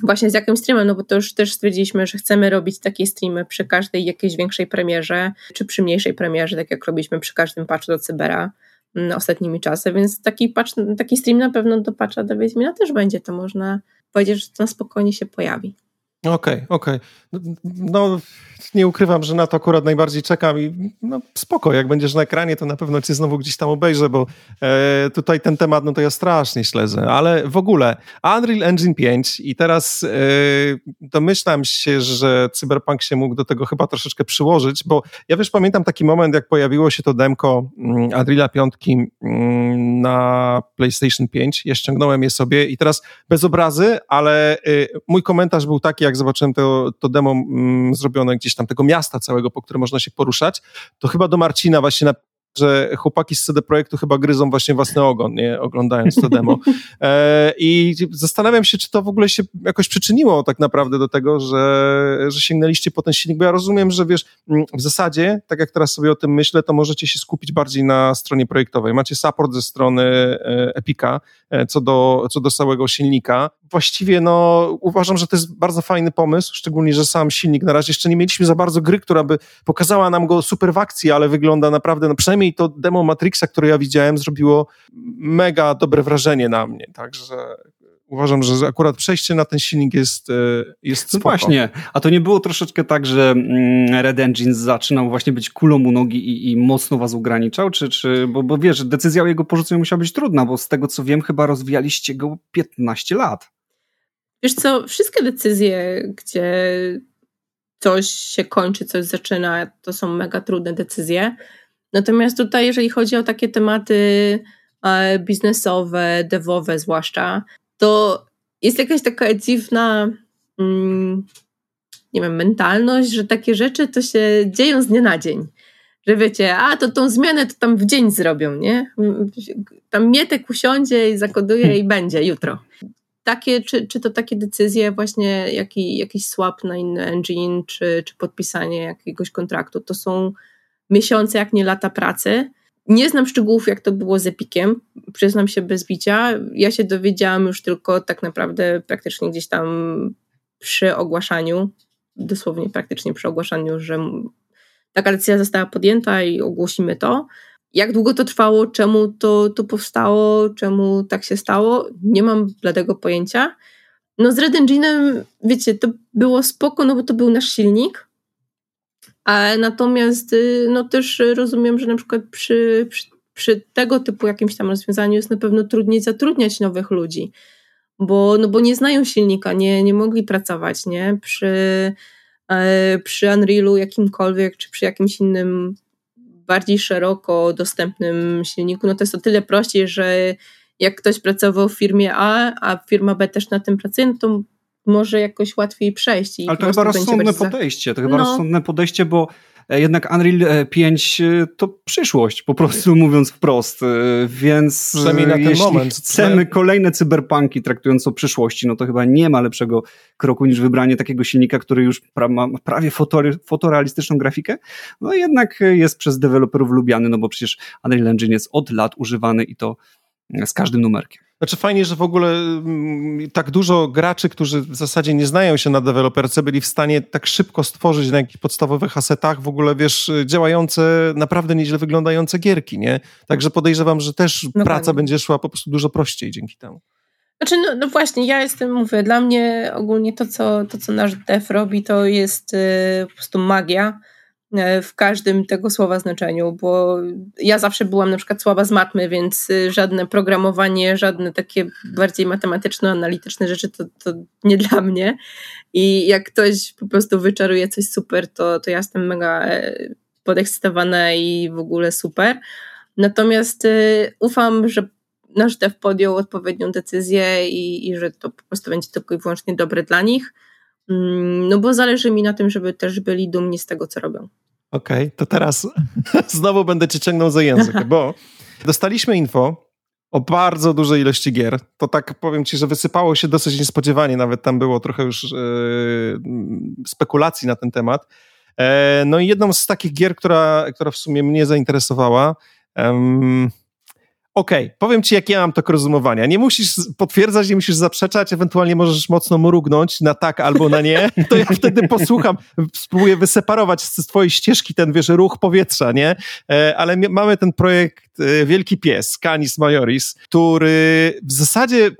właśnie z jakimś streamem, no bo to już też stwierdziliśmy, że chcemy robić takie streamy przy każdej jakiejś większej premierze, czy przy mniejszej premierze, tak jak robiliśmy przy każdym patchu do Cybera mm, ostatnimi czasy, więc taki patch, taki stream na pewno do patcha do Wiedźmina też będzie, to można powiedzieć, że to na spokojnie się pojawi. Okej, okay, okej. Okay. No, nie ukrywam, że na to akurat najbardziej czekam i no spoko, jak będziesz na ekranie, to na pewno cię znowu gdzieś tam obejrzę, bo e, tutaj ten temat, no to ja strasznie śledzę, ale w ogóle Unreal Engine 5 i teraz e, domyślam się, że Cyberpunk się mógł do tego chyba troszeczkę przyłożyć, bo ja wiesz, pamiętam taki moment, jak pojawiło się to demko mm, Unreala 5 mm, na PlayStation 5, ja ściągnąłem je sobie i teraz bez obrazy, ale e, mój komentarz był taki, jak zobaczyłem to, to demo mm, zrobione gdzieś tam tego miasta całego, po którym można się poruszać, to chyba do Marcina właśnie na że chłopaki z CD Projektu chyba gryzą właśnie własny ogon, nie, oglądając to demo. E, I zastanawiam się, czy to w ogóle się jakoś przyczyniło tak naprawdę do tego, że, że sięgnęliście po ten silnik, bo ja rozumiem, że wiesz, mm, w zasadzie, tak jak teraz sobie o tym myślę, to możecie się skupić bardziej na stronie projektowej. Macie support ze strony e, Epika e, co do, co do całego silnika. Właściwie, no, uważam, że to jest bardzo fajny pomysł, szczególnie, że sam silnik na razie jeszcze nie mieliśmy za bardzo gry, która by pokazała nam go super w akcji, ale wygląda naprawdę, no przynajmniej to demo Matrixa, które ja widziałem, zrobiło mega dobre wrażenie na mnie. Także uważam, że akurat przejście na ten silnik jest, e, jest No właśnie, a to nie było troszeczkę tak, że mm, Red Engine zaczynał właśnie być kulą u nogi i, i mocno was ograniczał, czy, czy bo, bo wiesz, decyzja o jego porzuceniu musiała być trudna, bo z tego co wiem, chyba rozwijaliście go 15 lat. Wiesz co, wszystkie decyzje, gdzie coś się kończy, coś zaczyna, to są mega trudne decyzje. Natomiast tutaj, jeżeli chodzi o takie tematy e, biznesowe, devowe zwłaszcza, to jest jakaś taka dziwna, mm, nie wiem, mentalność, że takie rzeczy to się dzieją z dnia na dzień. Że wiecie, a to tą zmianę to tam w dzień zrobią, nie? Tam Mietek usiądzie i zakoduje i będzie jutro. Takie, czy, czy to takie decyzje właśnie, jaki, jakiś swap na inny engine, czy, czy podpisanie jakiegoś kontraktu, to są miesiące, jak nie lata pracy. Nie znam szczegółów, jak to było z Epikiem, przyznam się bez bicia. Ja się dowiedziałam już tylko tak naprawdę praktycznie gdzieś tam przy ogłaszaniu, dosłownie praktycznie przy ogłaszaniu, że taka decyzja została podjęta i ogłosimy to. Jak długo to trwało, czemu to, to powstało, czemu tak się stało, nie mam bladego pojęcia. No z Red Engine'em, wiecie, to było spoko, no bo to był nasz silnik, a natomiast y, no też rozumiem, że na przykład przy, przy, przy, tego typu jakimś tam rozwiązaniu jest na pewno trudniej zatrudniać nowych ludzi, bo, no bo nie znają silnika, nie, nie mogli pracować nie? Przy, e, przy Unrealu jakimkolwiek, czy przy jakimś innym bardziej szeroko dostępnym silniku, no to jest o tyle prościej, że jak ktoś pracował w firmie A, a firma B też na tym pracuje, no to może jakoś łatwiej przejść. Ale to chyba rozsądne podejście, to chyba no. rozsądne podejście, bo jednak Unreal 5 e, to przyszłość, po prostu mówiąc wprost, e, więc Przynajmniej na ten jeśli moment. chcemy kolejne cyberpunki traktując o przyszłości, no to chyba nie ma lepszego kroku niż wybranie takiego silnika, który już ma prawie fotorealistyczną grafikę, no jednak jest przez deweloperów lubiany, no bo przecież Unreal Engine jest od lat używany i to z każdym numerkiem. Znaczy fajnie, że w ogóle mm, tak dużo graczy, którzy w zasadzie nie znają się na deweloperce, byli w stanie tak szybko stworzyć na jakichś podstawowych asetach w ogóle, wiesz, działające, naprawdę nieźle wyglądające gierki, nie? Także podejrzewam, że też no praca fajnie. będzie szła po prostu dużo prościej dzięki temu. Znaczy, no, no, właśnie, ja jestem, mówię, dla mnie ogólnie to, co, to, co nasz dev robi, to jest y, po prostu magia w każdym tego słowa znaczeniu, bo ja zawsze byłam na przykład słaba z matmy, więc y, żadne programowanie, żadne takie bardziej matematyczno-analityczne rzeczy to, to nie dla mnie. I jak ktoś po prostu wyczaruje coś super, to, to ja jestem mega e, podekscytowana i w ogóle super. Natomiast y, ufam, że nasz dev podjął odpowiednią decyzję i, i że to po prostu będzie tylko i wyłącznie dobre dla nich. Mm, no bo zależy mi na tym, żeby też byli dumni z tego, co robią. Okej, okay, to teraz znowu będę cię ciągnął za język, bo dostaliśmy info o bardzo dużej ilości gier. To tak powiem ci, że wysypało się dosyć niespodziewanie, nawet tam było trochę już yy, spekulacji na ten temat. E, no i jedną z takich gier, która, która w sumie mnie zainteresowała, Okej, okay, powiem ci, jak ja mam to rozumowania. Nie musisz potwierdzać, nie musisz zaprzeczać, ewentualnie możesz mocno mrugnąć na tak albo na nie. To ja wtedy posłucham, spróbuję wyseparować z twojej ścieżki ten, wiesz, ruch powietrza, nie? E, ale mamy ten projekt e, Wielki Pies, Canis Majoris, który w zasadzie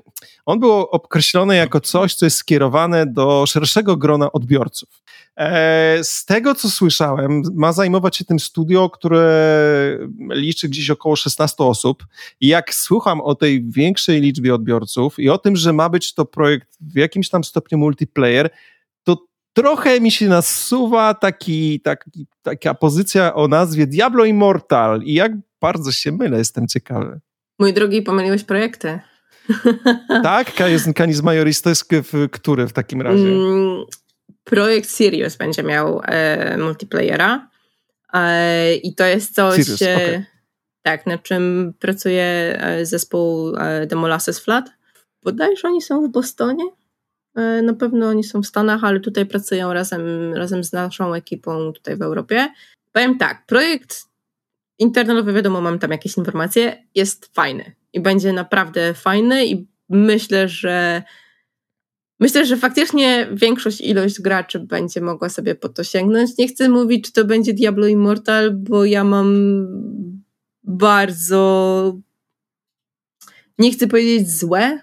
on był określony jako coś, co jest skierowane do szerszego grona odbiorców. E, z tego, co słyszałem, ma zajmować się tym studio, które liczy gdzieś około 16 osób. I jak słucham o tej większej liczbie odbiorców i o tym, że ma być to projekt w jakimś tam stopniu multiplayer, to trochę mi się nasuwa taki, taki, taka pozycja o nazwie Diablo Immortal. I jak bardzo się mylę, jestem ciekawy. Mój drogi, pomyliłeś projekty. tak? Canis Majoris to jest który w takim razie? Projekt Sirius będzie miał e, multiplayera e, i to jest coś, Sirius, okay. tak, na czym pracuje e, zespół e, The Molasses Flat. Bodajże oni są w Bostonie? E, na pewno oni są w Stanach, ale tutaj pracują razem, razem z naszą ekipą tutaj w Europie. Powiem tak, projekt internetowy, wiadomo, mam tam jakieś informacje, jest fajny i będzie naprawdę fajny i myślę, że Myślę, że faktycznie większość ilość graczy będzie mogła sobie po to sięgnąć. Nie chcę mówić, czy to będzie Diablo Immortal, bo ja mam bardzo nie chcę powiedzieć złe,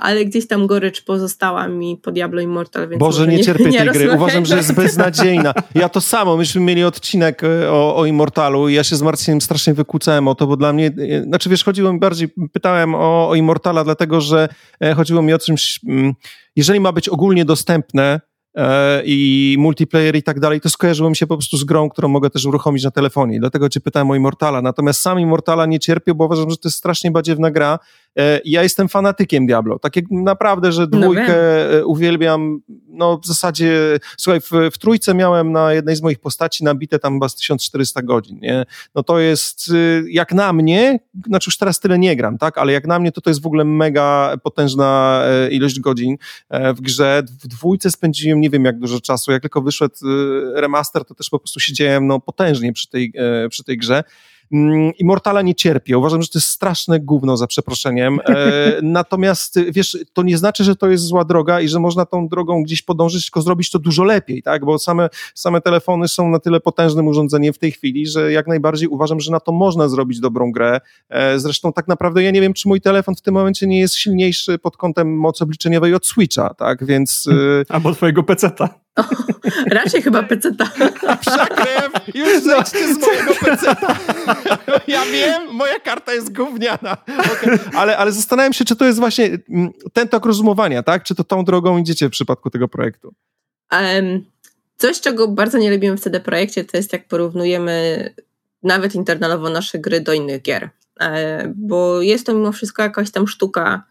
ale gdzieś tam gorycz pozostała mi po Diablo Immortal. Więc Boże, nie cierpię nie tej gry. Uważam, że jest beznadziejna. Ja to samo. Myśmy mieli odcinek e, o, o Immortalu i ja się z Marcinem strasznie wykłócałem o to, bo dla mnie, e, znaczy wiesz, chodziło mi bardziej, pytałem o, o Immortala, dlatego że chodziło mi o czymś... Mm, jeżeli ma być ogólnie dostępne e, i multiplayer i tak dalej, to skojarzyło mi się po prostu z grą, którą mogę też uruchomić na telefonie. Dlatego cię pytałem o Immortala. Natomiast sam Immortala nie cierpię, bo uważam, że to jest strasznie badziewna gra E, ja jestem fanatykiem Diablo. Tak jak naprawdę, że no dwójkę no uwielbiam. No w zasadzie, słuchaj, w, w, trójce miałem na jednej z moich postaci nabite tam chyba z 1400 godzin, nie? No to jest, y, jak na mnie, znaczy już teraz tyle nie gram, tak? Ale jak na mnie, to to jest w ogóle mega potężna e, ilość godzin w grze. W dwójce spędziłem nie wiem jak dużo czasu. Jak tylko wyszedł remaster, to też po prostu siedziałem no potężnie przy tej, przy tej grze. Mm, Immortala nie cierpię. Uważam, że to jest straszne gówno, za przeproszeniem. E, natomiast, wiesz, to nie znaczy, że to jest zła droga i że można tą drogą gdzieś podążyć, tylko zrobić to dużo lepiej, tak? Bo same, same telefony są na tyle potężnym urządzeniem w tej chwili, że jak najbardziej uważam, że na to można zrobić dobrą grę. E, zresztą tak naprawdę ja nie wiem, czy mój telefon w tym momencie nie jest silniejszy pod kątem mocy obliczeniowej od Switcha, tak? Więc... Albo twojego peceta. O, raczej chyba peceta. Przekrew, już zejdźcie z mojego peceta. Ja wiem, moja karta jest gówniana. Okay. Ale, ale zastanawiam się, czy to jest właśnie mm, ten tok rozumowania, tak? Czy to tą drogą idziecie w przypadku tego projektu? Um, coś, czego bardzo nie lubimy w CD Projekcie, to jest jak porównujemy nawet internalowo nasze gry do innych gier. E, bo jest to mimo wszystko jakaś tam sztuka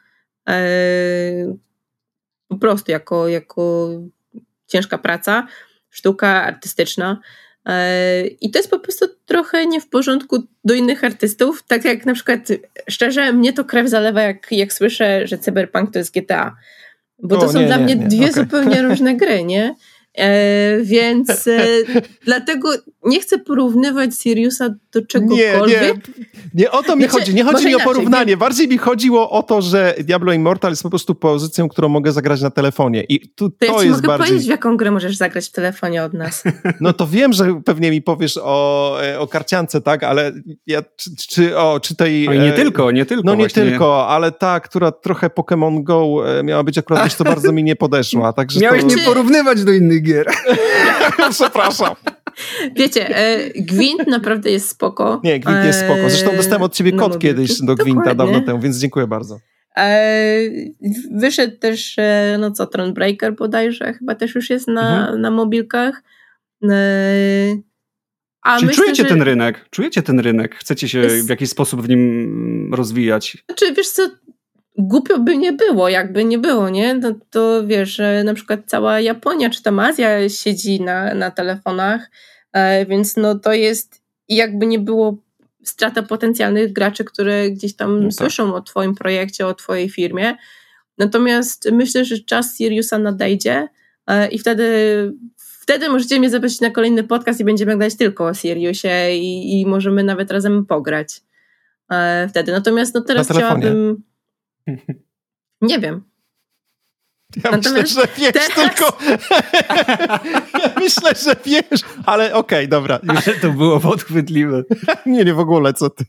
e, po prostu jako, jako ciężka praca, sztuka artystyczna. E, I to jest po prostu trochę nie w porządku do innych artystów. Tak jak na przykład, szczerze, mnie to krew zalewa, jak, jak słyszę, że Cyberpunk to jest GTA. Bo to o, są nie, dla nie, mnie nie. dwie okay. zupełnie różne gry, nie? E, więc e, dlatego nie chcę porównywać Siriusa do czegokolwiek. Nie, nie, nie o to mi znaczy, chodzi. Nie chodzi mi inaczej, o porównanie. Nie. Bardziej mi chodziło o to, że Diablo Immortal jest po prostu pozycją, którą mogę zagrać na telefonie. I tu, to, to ja ci jest mogę bardziej... powiedzieć, w jaką grę możesz zagrać w telefonie od nas. No to wiem, że pewnie mi powiesz o, e, o karciance, tak? Ale ja, czy, czy, o, czy tej... O, nie tylko, nie tylko. No nie właśnie. tylko, ale ta, która trochę Pokémon Go miała być akurat coś, co bardzo mi nie podeszła. Także Miałeś to... nie porównywać do innych gier. Przepraszam. Wiecie, e, Gwint naprawdę jest spoko. Nie, Gwint jest spoko. Zresztą dostałem od ciebie kod kiedyś do Gwinta dawno temu, więc dziękuję bardzo. Wyszedł też, no co, Thronebreaker bodajże, chyba też już jest na, mhm. na mobilkach. A Czyli myślę, czujecie że... ten rynek? Czujecie ten rynek? Chcecie się jest... w jakiś sposób w nim rozwijać? Znaczy, wiesz co, głupio by nie było, jakby nie było, nie? No, to wiesz, że na przykład cała Japonia czy tam Azja siedzi na, na telefonach, e, więc no to jest jakby nie było strata potencjalnych graczy, które gdzieś tam no tak. słyszą o twoim projekcie, o twojej firmie. Natomiast myślę, że czas Siriusa nadejdzie e, i wtedy wtedy możecie mnie zaprosić na kolejny podcast i będziemy gadać tylko o Siriusie i, i możemy nawet razem pograć e, wtedy. Natomiast no teraz chciałabym... Nie wiem. Ja Natomiast myślę, że wiesz, teraz... tylko. ja myślę, że wiesz, ale okej, okay, dobra. Ale to było podchwytliwe. nie, nie w ogóle, co ty.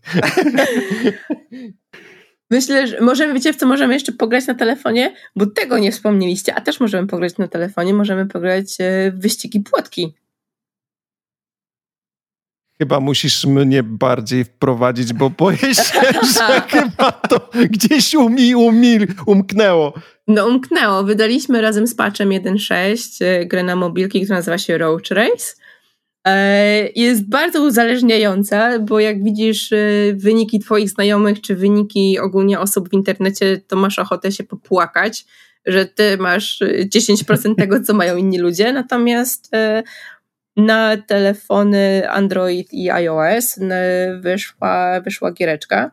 Myślę, że możemy, wiecie w co możemy jeszcze pograć na telefonie? Bo tego nie wspomnieliście, a też możemy pograć na telefonie, możemy pograć e, w wyścigi płotki. Chyba musisz mnie bardziej wprowadzić, bo boję się, że chyba to gdzieś umi, umi, umknęło. No umknęło. Wydaliśmy razem z patchem 1.6 e, grę na mobilki, która nazywa się Roach Race. E, jest bardzo uzależniająca, bo jak widzisz e, wyniki Twoich znajomych, czy wyniki ogólnie osób w internecie, to masz ochotę się popłakać, że Ty masz 10% tego, co mają inni ludzie. Natomiast na telefony Android i iOS wyszła, wyszła giereczka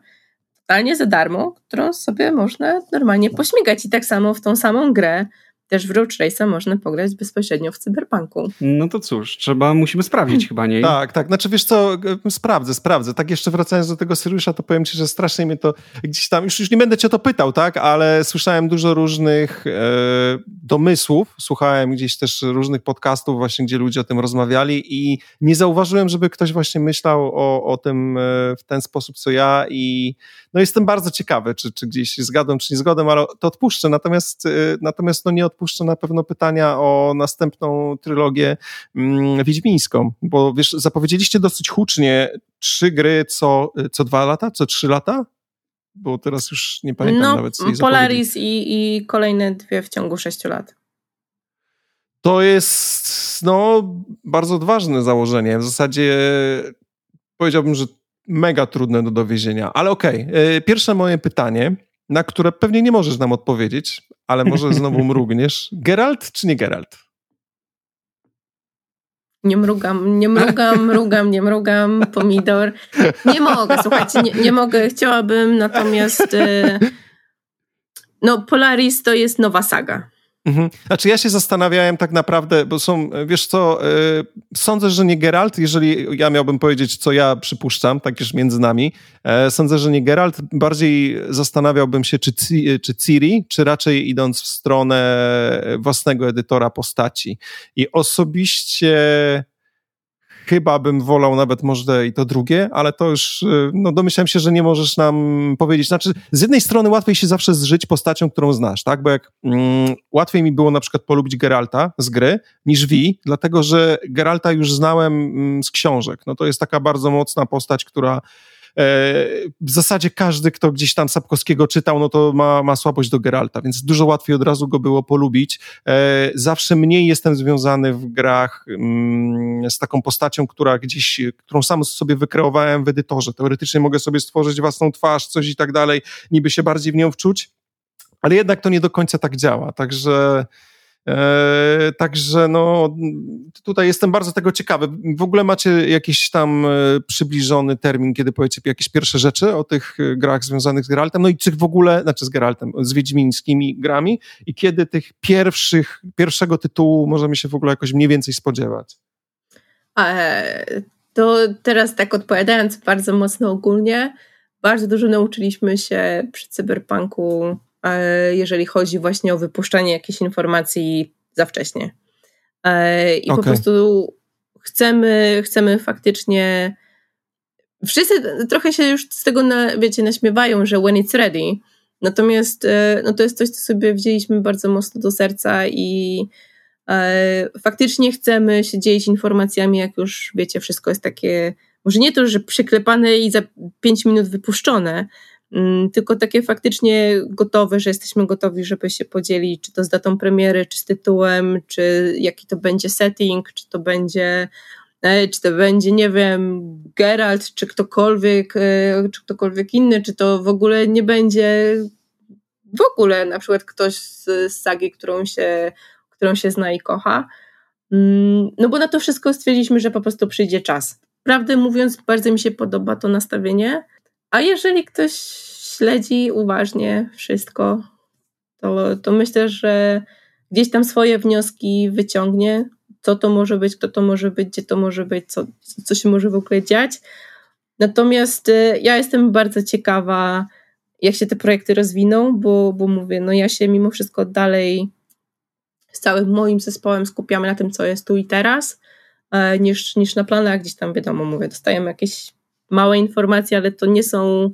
totalnie za darmo, którą sobie można normalnie pośmigać i tak samo w tą samą grę też w Road Race'a można pograć bezpośrednio w cyberpunku. No to cóż, trzeba, musimy sprawdzić chyba, nie? Tak, tak, znaczy wiesz co, sprawdzę, sprawdzę. Tak jeszcze wracając do tego Syriusza, to powiem ci, że strasznie mnie to gdzieś tam, już, już nie będę cię to pytał, tak, ale słyszałem dużo różnych e, domysłów, słuchałem gdzieś też różnych podcastów właśnie, gdzie ludzie o tym rozmawiali i nie zauważyłem, żeby ktoś właśnie myślał o, o tym e, w ten sposób, co ja i no jestem bardzo ciekawy, czy, czy gdzieś zgadłem, czy nie zgodem, ale to odpuszczę, natomiast, e, natomiast no nie odpuszczę odpuszczę na pewno pytania o następną trylogię mm, wiedźmińską, bo wiesz, zapowiedzieliście dosyć hucznie trzy gry co, co dwa lata, co trzy lata? Bo teraz już nie pamiętam no, nawet. Polaris i, i kolejne dwie w ciągu sześciu lat. To jest no, bardzo odważne założenie. W zasadzie powiedziałbym, że mega trudne do dowiezienia. Ale okej, okay. pierwsze moje pytanie na które pewnie nie możesz nam odpowiedzieć, ale może znowu mrugniesz. Geralt czy nie Geralt? Nie mrugam, nie mrugam, mrugam, nie mrugam, pomidor. Nie mogę, słuchajcie, nie, nie mogę. Chciałabym, natomiast y, no Polaris to jest nowa saga. Mhm. Znaczy ja się zastanawiałem tak naprawdę, bo są, wiesz co, yy, sądzę, że nie Geralt, jeżeli ja miałbym powiedzieć, co ja przypuszczam, tak już między nami, yy, sądzę, że nie Geralt, bardziej zastanawiałbym się, czy, czy Ciri, czy raczej idąc w stronę własnego edytora postaci. I osobiście Chyba bym wolał nawet może i to drugie, ale to już, y, no domyślam się, że nie możesz nam powiedzieć. Znaczy, z jednej strony łatwiej się zawsze zżyć postacią, którą znasz, tak? Bo jak mm, łatwiej mi było na przykład polubić Geralta z gry niż Vi, dlatego że Geralta już znałem mm, z książek. No to jest taka bardzo mocna postać, która w zasadzie każdy, kto gdzieś tam Sapkowskiego czytał, no to ma, ma słabość do Geralta, więc dużo łatwiej od razu go było polubić. E, zawsze mniej jestem związany w grach mm, z taką postacią, która gdzieś, którą sam sobie wykreowałem w edytorze. Teoretycznie mogę sobie stworzyć własną twarz, coś i tak dalej, niby się bardziej w nią wczuć, ale jednak to nie do końca tak działa. Także E, także no, tutaj jestem bardzo tego ciekawy. W ogóle macie jakiś tam e, przybliżony termin, kiedy powiecie jakieś pierwsze rzeczy o tych e, grach związanych z Geraltem, no i czy w ogóle, znaczy z Geraltem, z wiedźmińskimi grami i kiedy tych pierwszych, pierwszego tytułu możemy się w ogóle jakoś mniej więcej spodziewać? To teraz tak odpowiadając bardzo mocno ogólnie, bardzo dużo nauczyliśmy się przy cyberpunku E, jeżeli chodzi właśnie o wypuszczanie jakichś informacji za wcześnie. E, I okay. po prostu chcemy, chcemy faktycznie. Wszyscy trochę się już z tego, na, wiecie, naśmiewają, że when it's ready. Natomiast e, no to jest coś, co sobie wzięliśmy bardzo mocno do serca i E, faktycznie chcemy się dzielić informacjami, jak już wiecie, wszystko jest takie, może nie to, że przyklepane i za 5 minut wypuszczone, tylko takie faktycznie gotowe, że jesteśmy gotowi, żeby się podzielić, czy to z datą premiery, czy z tytułem, czy jaki to będzie setting, czy to będzie e, czy to będzie, nie wiem, Geralt, czy ktokolwiek, e, czy ktokolwiek inny, czy to w ogóle nie będzie w ogóle na przykład ktoś z, z sagi, którą się którą się zna i kocha. Mm, no bo na to wszystko stwierdziliśmy, że po prostu przyjdzie czas. Prawdę mówiąc, bardzo mi się podoba to nastawienie, a jeżeli ktoś śledzi uważnie wszystko, to, to myślę, że gdzieś tam swoje wnioski wyciągnie, co to może być, kto to może być, gdzie to może być, co, co się może w ogóle dziać. Natomiast y, ja jestem bardzo ciekawa, jak się te projekty rozwiną, bo, bo mówię, no ja się mimo wszystko dalej z całym moim zespołem skupiamy na tym, co jest tu i teraz, e, niż, niż na planach. Gdzieś tam, wiadomo, mówię, dostajemy jakieś małe informacje, ale to nie są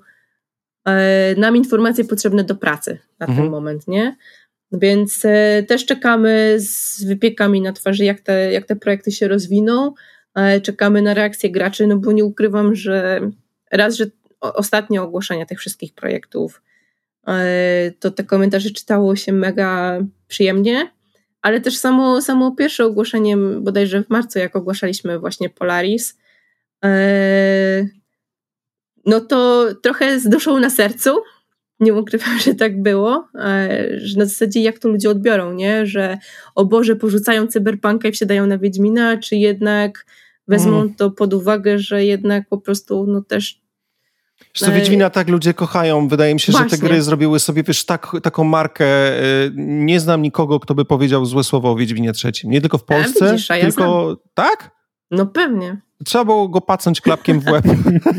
e, nam informacje potrzebne do pracy na mhm. ten moment, nie? Więc e, też czekamy z wypiekami na twarzy, jak te, jak te projekty się rozwiną. Czekamy na reakcję graczy, no bo nie ukrywam, że raz, że ostatnie ogłoszenia tych wszystkich projektów, to te komentarze czytało się mega przyjemnie ale też samo, samo pierwsze ogłoszenie, bodajże w marcu, jak ogłaszaliśmy właśnie Polaris, e, no to trochę zdoszło na sercu. Nie ukrywam, że tak było, e, że na zasadzie jak to ludzie odbiorą, nie? Że o Boże, porzucają cyberpunka i wsiadają na Wiedźmina, czy jednak wezmą mm. to pod uwagę, że jednak po prostu no też Zresztą Wiedźmina tak ludzie kochają. Wydaje mi się, Właśnie. że te gry zrobiły sobie, wiesz, tak, taką markę. Y, nie znam nikogo, kto by powiedział złe słowo o Wiedźminie trzecim. Nie tylko w Polsce, a widzisz, a ja tylko... Znam. Tak? No pewnie. Trzeba było go pacnąć klapkiem w łeb.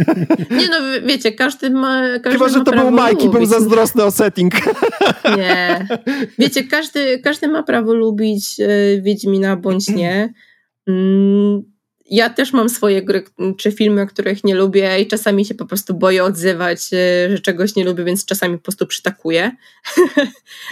Nie no, wiecie, każdy ma każdy Chyba, że to był Majki, był zazdrosny o setting. Nie. Wiecie, każdy, każdy ma prawo lubić y, Wiedźmina bądź nie. Ja też mam swoje gry czy filmy, których nie lubię i czasami się po prostu boję odzywać, e, że czegoś nie lubię, więc czasami po prostu przytakuję.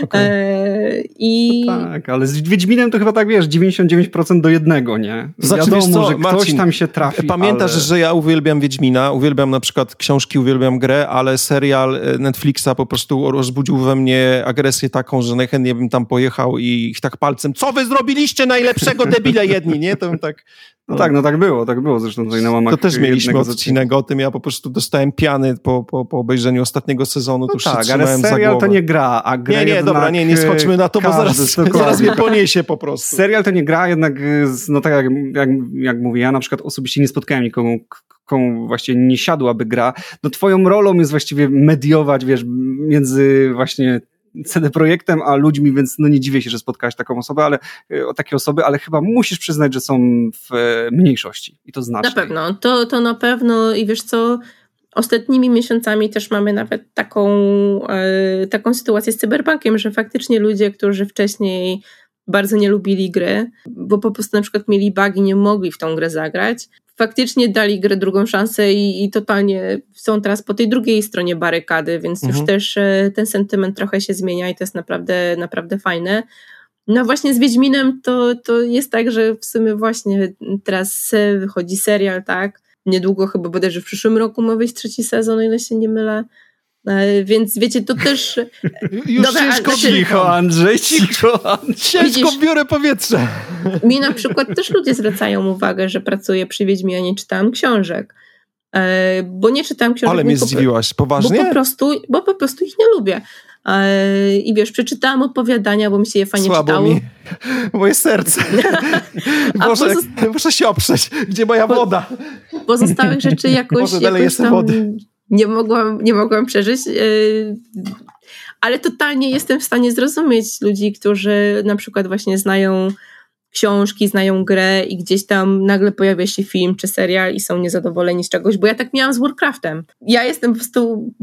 Okay. e, I... No tak, ale z Wiedźminem to chyba tak wiesz, 99% do jednego, nie? Znaczy, Wiadomo, co, że ktoś Marcin, tam się trafi. Pamiętasz, ale... że ja uwielbiam Wiedźmina, uwielbiam na przykład książki, uwielbiam grę, ale serial e, Netflixa po prostu rozbudził we mnie agresję taką, że najchętniej bym tam pojechał i ich tak palcem, co wy zrobiliście najlepszego debile jedni, nie? To bym tak... No, tak, no tak było, tak było. Zresztą tutaj na łamach To też mieliśmy odcinek o tym, ja po prostu dostałem piany po, po, po obejrzeniu ostatniego sezonu, no tak, ale serial to nie gra, a gra Nie, nie, dobra, nie, nie schodźmy na to, bo zaraz, zaraz mnie poniesie po prostu. Serial to nie gra, jednak no tak jak, jak, jak mówię, ja na przykład osobiście nie spotkałem nikogo, komu właściwie nie siadłaby gra, no twoją rolą jest właściwie mediować, wiesz, między właśnie CD Projektem, a ludźmi, więc no nie dziwię się, że spotkałeś taką osobę, ale e, o takie osoby, ale chyba musisz przyznać, że są w e, mniejszości i to znacznie. Na pewno, to, to na pewno i wiesz co, ostatnimi miesiącami też mamy nawet taką, e, taką sytuację z cyberpunkiem, że faktycznie ludzie, którzy wcześniej bardzo nie lubili gry, bo po prostu na przykład mieli bugi, nie mogli w tą grę zagrać, faktycznie dali grę drugą szansę i, i, totalnie są teraz po tej drugiej stronie barykady, więc mhm. już też e, ten sentyment trochę się zmienia i to jest naprawdę, naprawdę fajne. No właśnie z Wiedźminem to, to jest tak, że w sumie właśnie teraz wychodzi serial, tak? Niedługo chyba bodajże w przyszłym roku ma wyjść trzeci sezon, o ile się nie mylę. E, więc wiecie, to też... Już Dobra, ciężko, ale, cicho Andrzej, cicho. Ciężko biorę powietrze. Mi na przykład też ludzie zwracają uwagę, że pracuję przy Wiedźmie, a nie czytałam książek. E, bo nie czytałam książek. Ale mnie zdziwiłaś, poważnie? Bo po prostu, bo po prostu ich nie lubię. E, I wiesz, przeczytałam opowiadania, bo mi się je fajnie Słabo czytało. Mi. Moje serce. Muszę, pozost... muszę się oprzeć. Gdzie moja woda? Pozostałych rzeczy jakoś, Może dalej jakoś tam wody nie mogłam, nie mogłam przeżyć. E, ale totalnie jestem w stanie zrozumieć ludzi, którzy na przykład właśnie znają książki, znają grę i gdzieś tam nagle pojawia się film czy serial i są niezadowoleni z czegoś, bo ja tak miałam z Warcraftem. Ja jestem po prostu,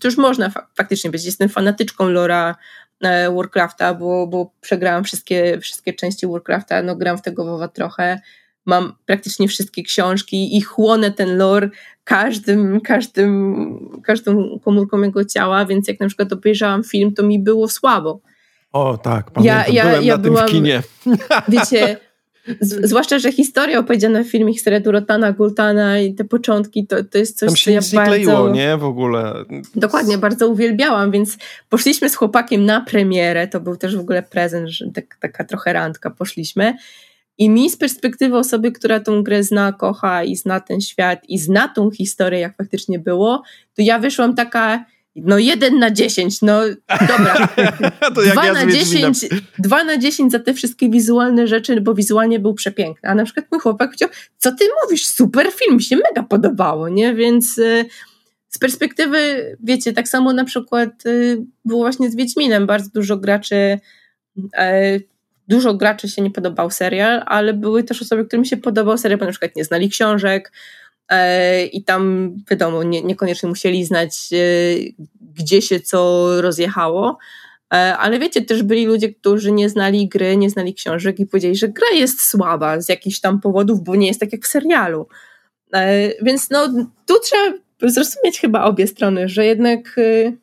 to już można faktycznie być, jestem fanatyczką lora e, Warcrafta, bo, bo przegrałam wszystkie, wszystkie części Warcrafta, no gram w tego WoWa trochę, mam praktycznie wszystkie książki i chłonę ten lore każdym, każdym, każdą komórką jego ciała, więc jak na przykład obejrzałam film, to mi było słabo. O tak, pamiętam, ja, ja, byłem ja na byłam, tym w kinie. Wiecie, z, zwłaszcza, że historia opowiedziana w filmie, historia Durotana, Gultana i te początki, to, to jest coś, Tam się co ja nic bardzo... nie kleiło, nie? W ogóle. Dokładnie, bardzo uwielbiałam, więc poszliśmy z chłopakiem na premierę, to był też w ogóle prezent, że tak, taka trochę randka poszliśmy i mi z perspektywy osoby, która tą grę zna, kocha i zna ten świat i zna tą historię, jak faktycznie było, to ja wyszłam taka no jeden na dziesięć, no dobra. dwa, ja na dziesięć, dwa na dziesięć za te wszystkie wizualne rzeczy, bo wizualnie był przepiękny. A na przykład mój chłopak powiedział, co ty mówisz, super film, mi się mega podobało, nie? Więc y, z perspektywy, wiecie, tak samo na przykład y, było właśnie z Wiedźminem, bardzo dużo graczy y, dużo graczy się nie podobał serial, ale były też osoby, którym się podobał serial, bo na przykład nie znali książek, E, i tam wiadomo, nie, niekoniecznie musieli znać, e, gdzie się co rozjechało. E, ale wiecie, też byli ludzie, którzy nie znali gry, nie znali książek i powiedzieli, że gra jest słaba z jakichś tam powodów, bo nie jest tak jak w serialu. Więc no, tu trzeba zrozumieć chyba obie strony, że jednak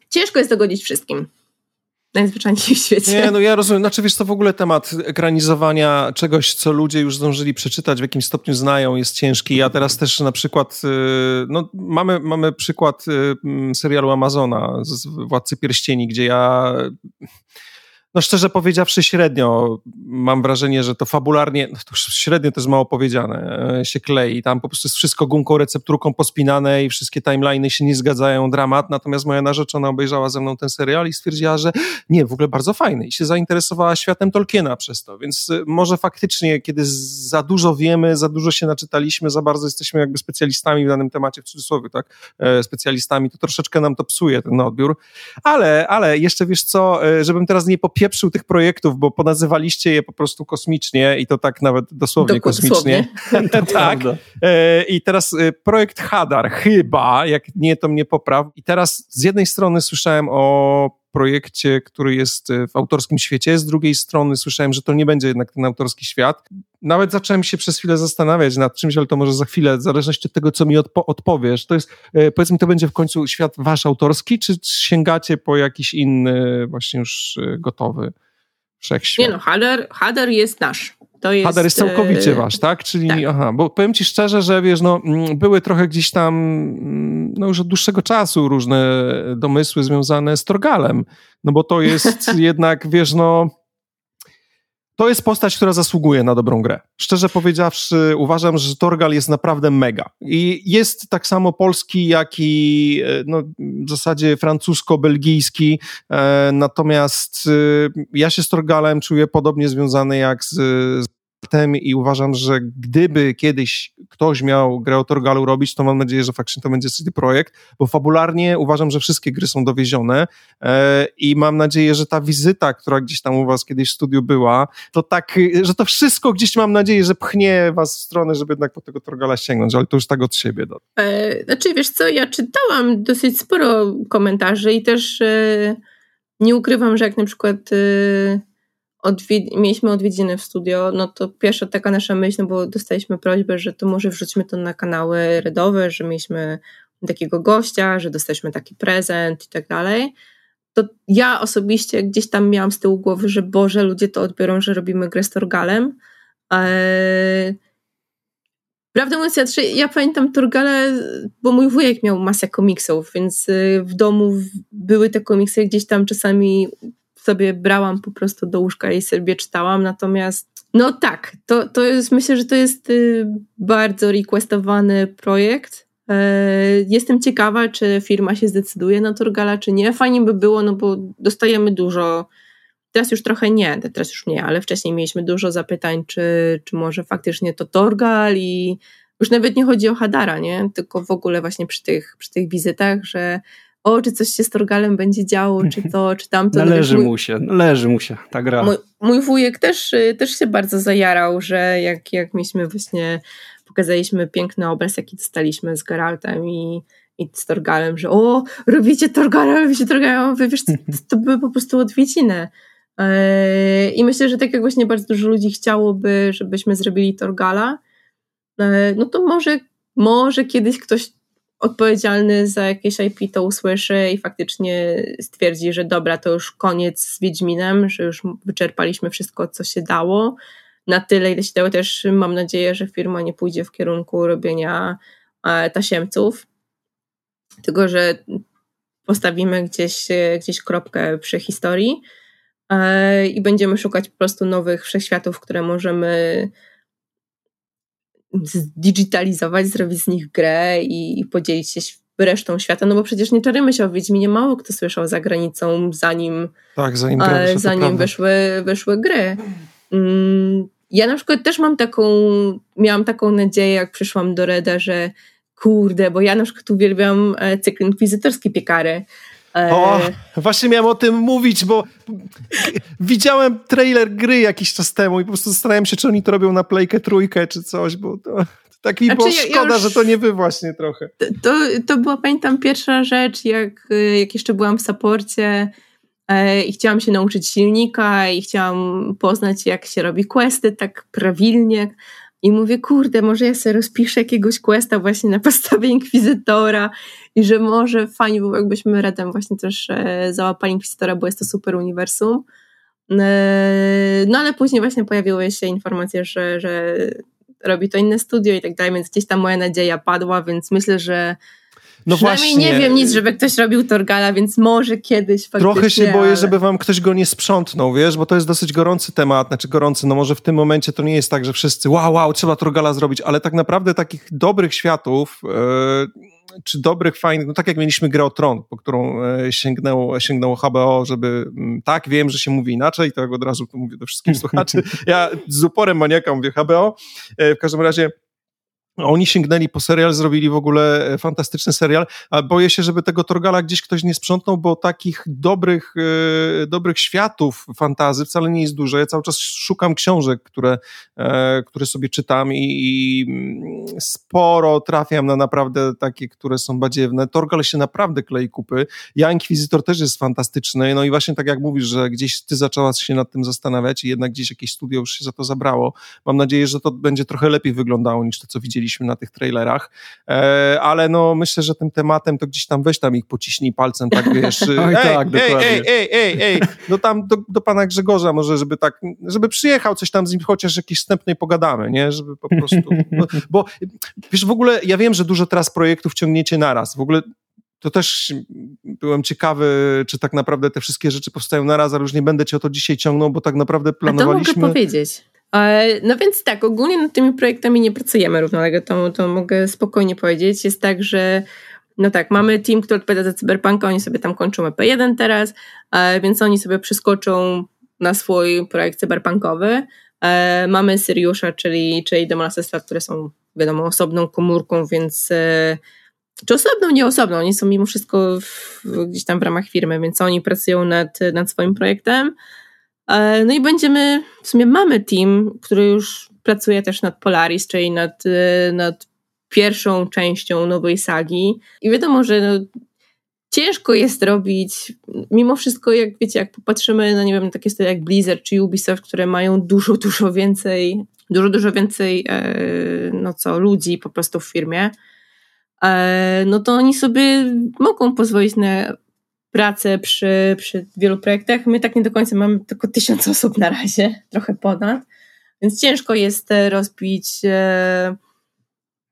ciężko jest dogodzić wszystkim najzwyczajniej w świecie. Nie, no ja rozumiem. Znaczy wiesz, to w ogóle temat ekranizowania czegoś, co ludzie już zdążyli przeczytać, w jakimś stopniu znają, jest ciężki. Ja teraz też na przykład, y, no mamy, mamy przykład y, serialu Amazona z Władcy Pierścieni, gdzie ja no szczerze powiedziawszy średnio mam wrażenie, że to fabularnie, no to średnio to jest mało powiedziane, e, się klei. Tam po prostu jest wszystko gumką, recepturką pospinane i wszystkie timeliny się nie zgadzają, dramat. Natomiast moja narzeczona obejrzała ze mną ten serial i stwierdziła, że nie, w ogóle bardzo fajny i się zainteresowała światem Tolkiena przez to. Więc e, może faktycznie, kiedy za dużo wiemy, za dużo się naczytaliśmy, za bardzo jesteśmy jakby specjalistami w danym temacie, w cudzysłowie, tak, e, specjalistami, to troszeczkę nam to psuje ten odbiór. Ale, ale jeszcze wiesz co, żebym teraz nie popierał popieprzył tych projektów, bo ponazywaliście je po prostu kosmicznie i to tak nawet dosłownie kosmicznie. tak. E, I teraz e, projekt Hadar, chyba, jak nie, to mnie popraw. I teraz z jednej strony słyszałem o projekcie, który jest e, w autorskim świecie, z drugiej strony słyszałem, że to nie będzie jednak ten autorski świat. Nawet zacząłem się przez chwilę zastanawiać nad czymś, ale to może za chwilę, w zależności od tego, co mi odpo odpowiesz. To jest, powiedzmy, to będzie w końcu świat wasz autorski, czy sięgacie po jakiś inny, właśnie już gotowy? wszechświat. Nie no, Hader, Hader jest nasz. To jest, Hader jest całkowicie e... wasz, tak? Czyli, tak. aha, bo powiem ci szczerze, że wiesz, no, były trochę gdzieś tam, no już od dłuższego czasu różne domysły związane z Torgalem, no bo to jest jednak, wiesz, no to jest postać, która zasługuje na dobrą grę. Szczerze powiedziawszy, uważam, że Torgal jest naprawdę mega. I jest tak samo polski, jak i e, no, w zasadzie francusko-belgijski. E, natomiast e, ja się z Torgalem czuję podobnie związany jak z, z i uważam, że gdyby kiedyś ktoś miał grę o Torgalu robić, to mam nadzieję, że faktycznie to będzie CD Projekt, bo fabularnie uważam, że wszystkie gry są dowiezione e, i mam nadzieję, że ta wizyta, która gdzieś tam u was kiedyś w studiu była, to tak, że to wszystko gdzieś mam nadzieję, że pchnie was w stronę, żeby jednak po tego Torgala sięgnąć, ale to już tak od siebie. Do... E, znaczy, wiesz co, ja czytałam dosyć sporo komentarzy i też e, nie ukrywam, że jak na przykład e, odwi- mieliśmy odwiedziny w studio, no to pierwsza taka nasza myśl, no bo dostaliśmy prośbę, że to może wrzućmy to na kanały redowe, że mieliśmy takiego gościa, że dostaliśmy taki prezent i tak dalej. To ja osobiście gdzieś tam miałam z tyłu głowy, że Boże, ludzie to odbiorą, że robimy grę z Torgalem. Eee, Prawdę mówiąc, ja, pamiętam Torgale, bo mój wujek miał masę komiksów, więc y, w domu były te komiksy, gdzieś tam czasami sobie brałam po prostu do łóżka i sobie czytałam, natomiast no tak, to, to jest, myślę, że to jest y, bardzo requestowany projekt. E, jestem ciekawa, czy firma się zdecyduje na Torgala, czy nie. Fajnie by było, no bo dostajemy dużo, teraz już trochę nie, teraz już nie, ale wcześniej mieliśmy dużo zapytań, czy, czy może faktycznie to Torgal i już nawet nie chodzi o Hadara, nie? Tylko w ogóle właśnie przy tych, przy tych wizytach, że o, czy coś się z Torgalem będzie działo, czy to, czy tamto. Należy mój, mu się, należy mu się ta gra. Mój, mój wujek też, y, też się bardzo zajarał, że jak, jak mieliśmy właśnie, pokazaliśmy piękny obraz, jaki dostaliśmy z Geraltem i, i z Torgalem, że o, robicie Torgala, robicie Torgala, wiesz, to, to były po prostu odwiedziny. E, I myślę, że tak jak właśnie bardzo dużo ludzi chciałoby, żebyśmy zrobili Torgala, e, no to może, może kiedyś ktoś odpowiedzialny za jakieś IP to usłyszy i faktycznie stwierdzi, że dobra, to już koniec z Wiedźminem, że już wyczerpaliśmy wszystko, co się dało. Na tyle, ile się dało, też mam nadzieję, że firma nie pójdzie w kierunku robienia e, tasiemców, tylko że postawimy gdzieś, gdzieś kropkę przy historii e, i będziemy szukać po prostu nowych wszechświatów, które możemy zdigitalizować, zrobić z nich grę i, i podzielić się resztą świata, no bo przecież nie czarujmy się o Wiedźminie, mało kto słyszał za granicą, zanim, tak, zanim, e, zanim wyszły, wyszły gry. Mm, ja na przykład też mam taką, miałam taką nadzieję, jak przyszłam do Reda, że kurde, bo ja na przykład uwielbiam e, cykl inkwizytorski piekary. E, o, właśnie miałem o tym mówić, bo widziałem trailer gry jakiś czas temu i po prostu zastanawiam się, czy oni to robią na playkę trójkę czy coś, bo to, tak mi znaczy, było szkoda, ja że to nie wy właśnie trochę. To, to była, pamiętam, pierwsza rzecz, jak, jak jeszcze byłam w saporcie e, i chciałam się nauczyć silnika i chciałam poznać, jak się robi questy tak prawilnie. I mówię, kurde, może ja sobie rozpiszę jakiegoś questa właśnie na podstawie Inkwizytora i że może fajnie było, jakbyśmy Redem właśnie też e, załapali Inkwizytora, bo jest to super uniwersum. E, no ale później właśnie pojawiły się informacje, że, że robi to inne studio i tak dalej, więc gdzieś tam moja nadzieja padła, więc myślę, że no Przynajmniej właśnie. nie wiem nic, żeby ktoś robił Torgala, więc może kiedyś faktycznie. Trochę się boję, ale... żeby wam ktoś go nie sprzątnął, wiesz, bo to jest dosyć gorący temat, znaczy gorący, no może w tym momencie to nie jest tak, że wszyscy wow, wow, trzeba Torgala zrobić, ale tak naprawdę takich dobrych światów, yy, czy dobrych, fajnych, no tak jak mieliśmy grę o Tron, po którą e, sięgnęło, sięgnęło HBO, żeby, mm, tak, wiem, że się mówi inaczej, tak od razu to mówię do wszystkich słuchaczy, ja z uporem maniaka mówię HBO, e, w każdym razie oni sięgnęli po serial, zrobili w ogóle e, fantastyczny serial, a boję się, żeby tego Torgala gdzieś ktoś nie sprzątnął, bo takich dobrych, e, dobrych światów fantazy wcale nie jest dużo. Ja cały czas szukam książek, które, e, które sobie czytam i, i mm, sporo trafiam na naprawdę takie, które są badziewne. Torgal się naprawdę klei kupy. Ja Inkwizytor też jest fantastyczny, no i właśnie tak jak mówisz, że gdzieś ty zaczęłaś się nad tym zastanawiać i jednak gdzieś jakieś studio już się za to zabrało. Mam nadzieję, że to będzie trochę lepiej wyglądało niż to, co widzieliśmy widzieliśmy na tych trailerach, e, ale no myślę, że tym tematem to gdzieś tam weź tam ich pociśnij palcem, tak wiesz, ej, tak, ej, ej, ej, ej, ej, no tam do, do pana Grzegorza może, żeby tak, żeby przyjechał, coś tam z nim chociaż jakiś wstępnej pogadamy, nie, żeby po prostu, bo, bo wiesz, w ogóle ja wiem, że dużo teraz projektów ciągniecie naraz, w ogóle to też byłem ciekawy, czy tak naprawdę te wszystkie rzeczy powstają naraz, ale już nie będę cię o to dzisiaj ciągnął, bo tak naprawdę planowaliśmy... A to mogę powiedzieć. No więc tak, ogólnie nad tymi projektami nie pracujemy równolegle, to, to mogę spokojnie powiedzieć. Jest tak, że no tak, mamy team, który odpowiada za cyberpunka, oni sobie tam kończą EP1 teraz, więc oni sobie przeskoczą na swój projekt cyberpunkowy. Mamy Syriusza, czyli, czyli Demon które są wiadomo osobną komórką, więc e, czy osobną, nie osobną, oni są mimo wszystko w, gdzieś tam w ramach firmy, więc oni pracują nad, nad swoim projektem. E, no i będziemy, w sumie mamy team, który już pracuje też nad Polaris, czyli nad, e, nad pierwszą częścią nowej sagi. I wiadomo, że no, ciężko jest robić, mimo wszystko, jak wiecie, jak popatrzymy na, nie wiem, takie studia jak Blizzard czy Ubisoft, które mają dużo, dużo więcej, dużo, dużo więcej, e, no co, ludzi po prostu w firmie, no to oni sobie mogą pozwolić na pracę przy, przy wielu projektach. My tak nie do końca mamy tylko tysiąc osób na razie, trochę ponad, więc ciężko jest e, rozbić e,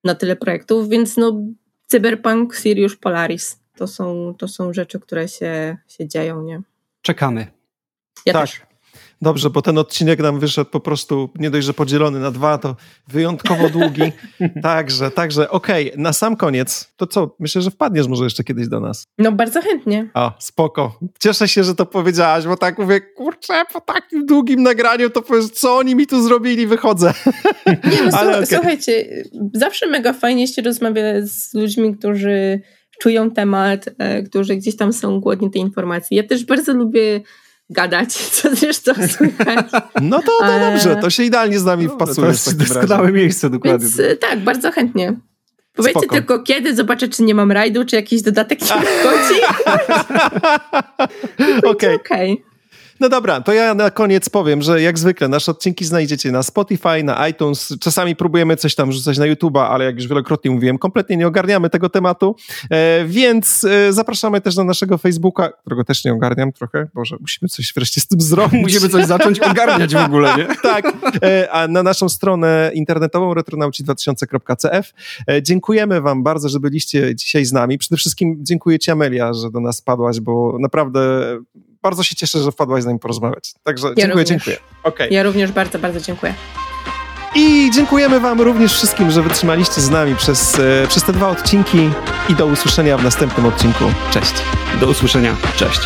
na tyle projektów, więc no Cyberpunk, Sirius, Polaris to są, to są rzeczy, które się, się dzieją, nie? Czekamy. Ja tak. Też. Dobrze, bo ten odcinek nam wyszedł po prostu nie dość, że podzielony na dwa, to wyjątkowo długi. także, także, okej, okay, na sam koniec, to co? Myślę, że wpadniesz może jeszcze kiedyś do nas. No bardzo chętnie. A, spoko. Cieszę się, że to powiedziałaś, bo tak mówię, kurczę, po takim długim nagraniu to powiedz, co oni mi tu zrobili, wychodzę. Nie, no Ale, okay. słuchajcie, zawsze mega fajnie się rozmawia z ludźmi, którzy czują temat, e, którzy gdzieś tam są głodni tej informacji. Ja też bardzo lubię gadać, co zresztą słychać. No to, to dobrze, to się idealnie z nami wpasuje. To jest doskonałe miejsce, dokładnie. Więc, e, tak, bardzo chętnie. Powiedzcie Spoko. tylko kiedy, zobaczę czy nie mam rajdu, czy jakiś dodatek się wchodzi. Okej. Okay. okay. No dobra, to ja na koniec powiem, że jak zwykle nasze odcinki znajdziecie na Spotify, na iTunes. Czasami próbujemy coś tam rzucać na YouTube'a, ale jak już wielokrotnie mówiłem, kompletnie nie ogarniamy tego tematu, e, więc e, zapraszamy też na naszego Facebooka, którego też nie ogarniam trochę. Boże, musimy coś wreszcie z tym zrobić. Musimy coś zacząć ogarniać w ogóle, nie? tak, e, a na naszą stronę internetową retronauci2000.cf. E, dziękujemy wam bardzo, że byliście dzisiaj z nami. Przede wszystkim dziękuję ci Amelia, że do nas spadłaś, bo naprawdę bardzo się cieszę, że wpadłaś z nami porozmawiać. Także ja dziękuję, również. dziękuję. Okay. Ja również bardzo, bardzo dziękuję. I dziękujemy Wam również wszystkim, że wytrzymaliście z nami przez, e, przez te dwa odcinki i do usłyszenia w następnym odcinku. Cześć. Do usłyszenia. Cześć.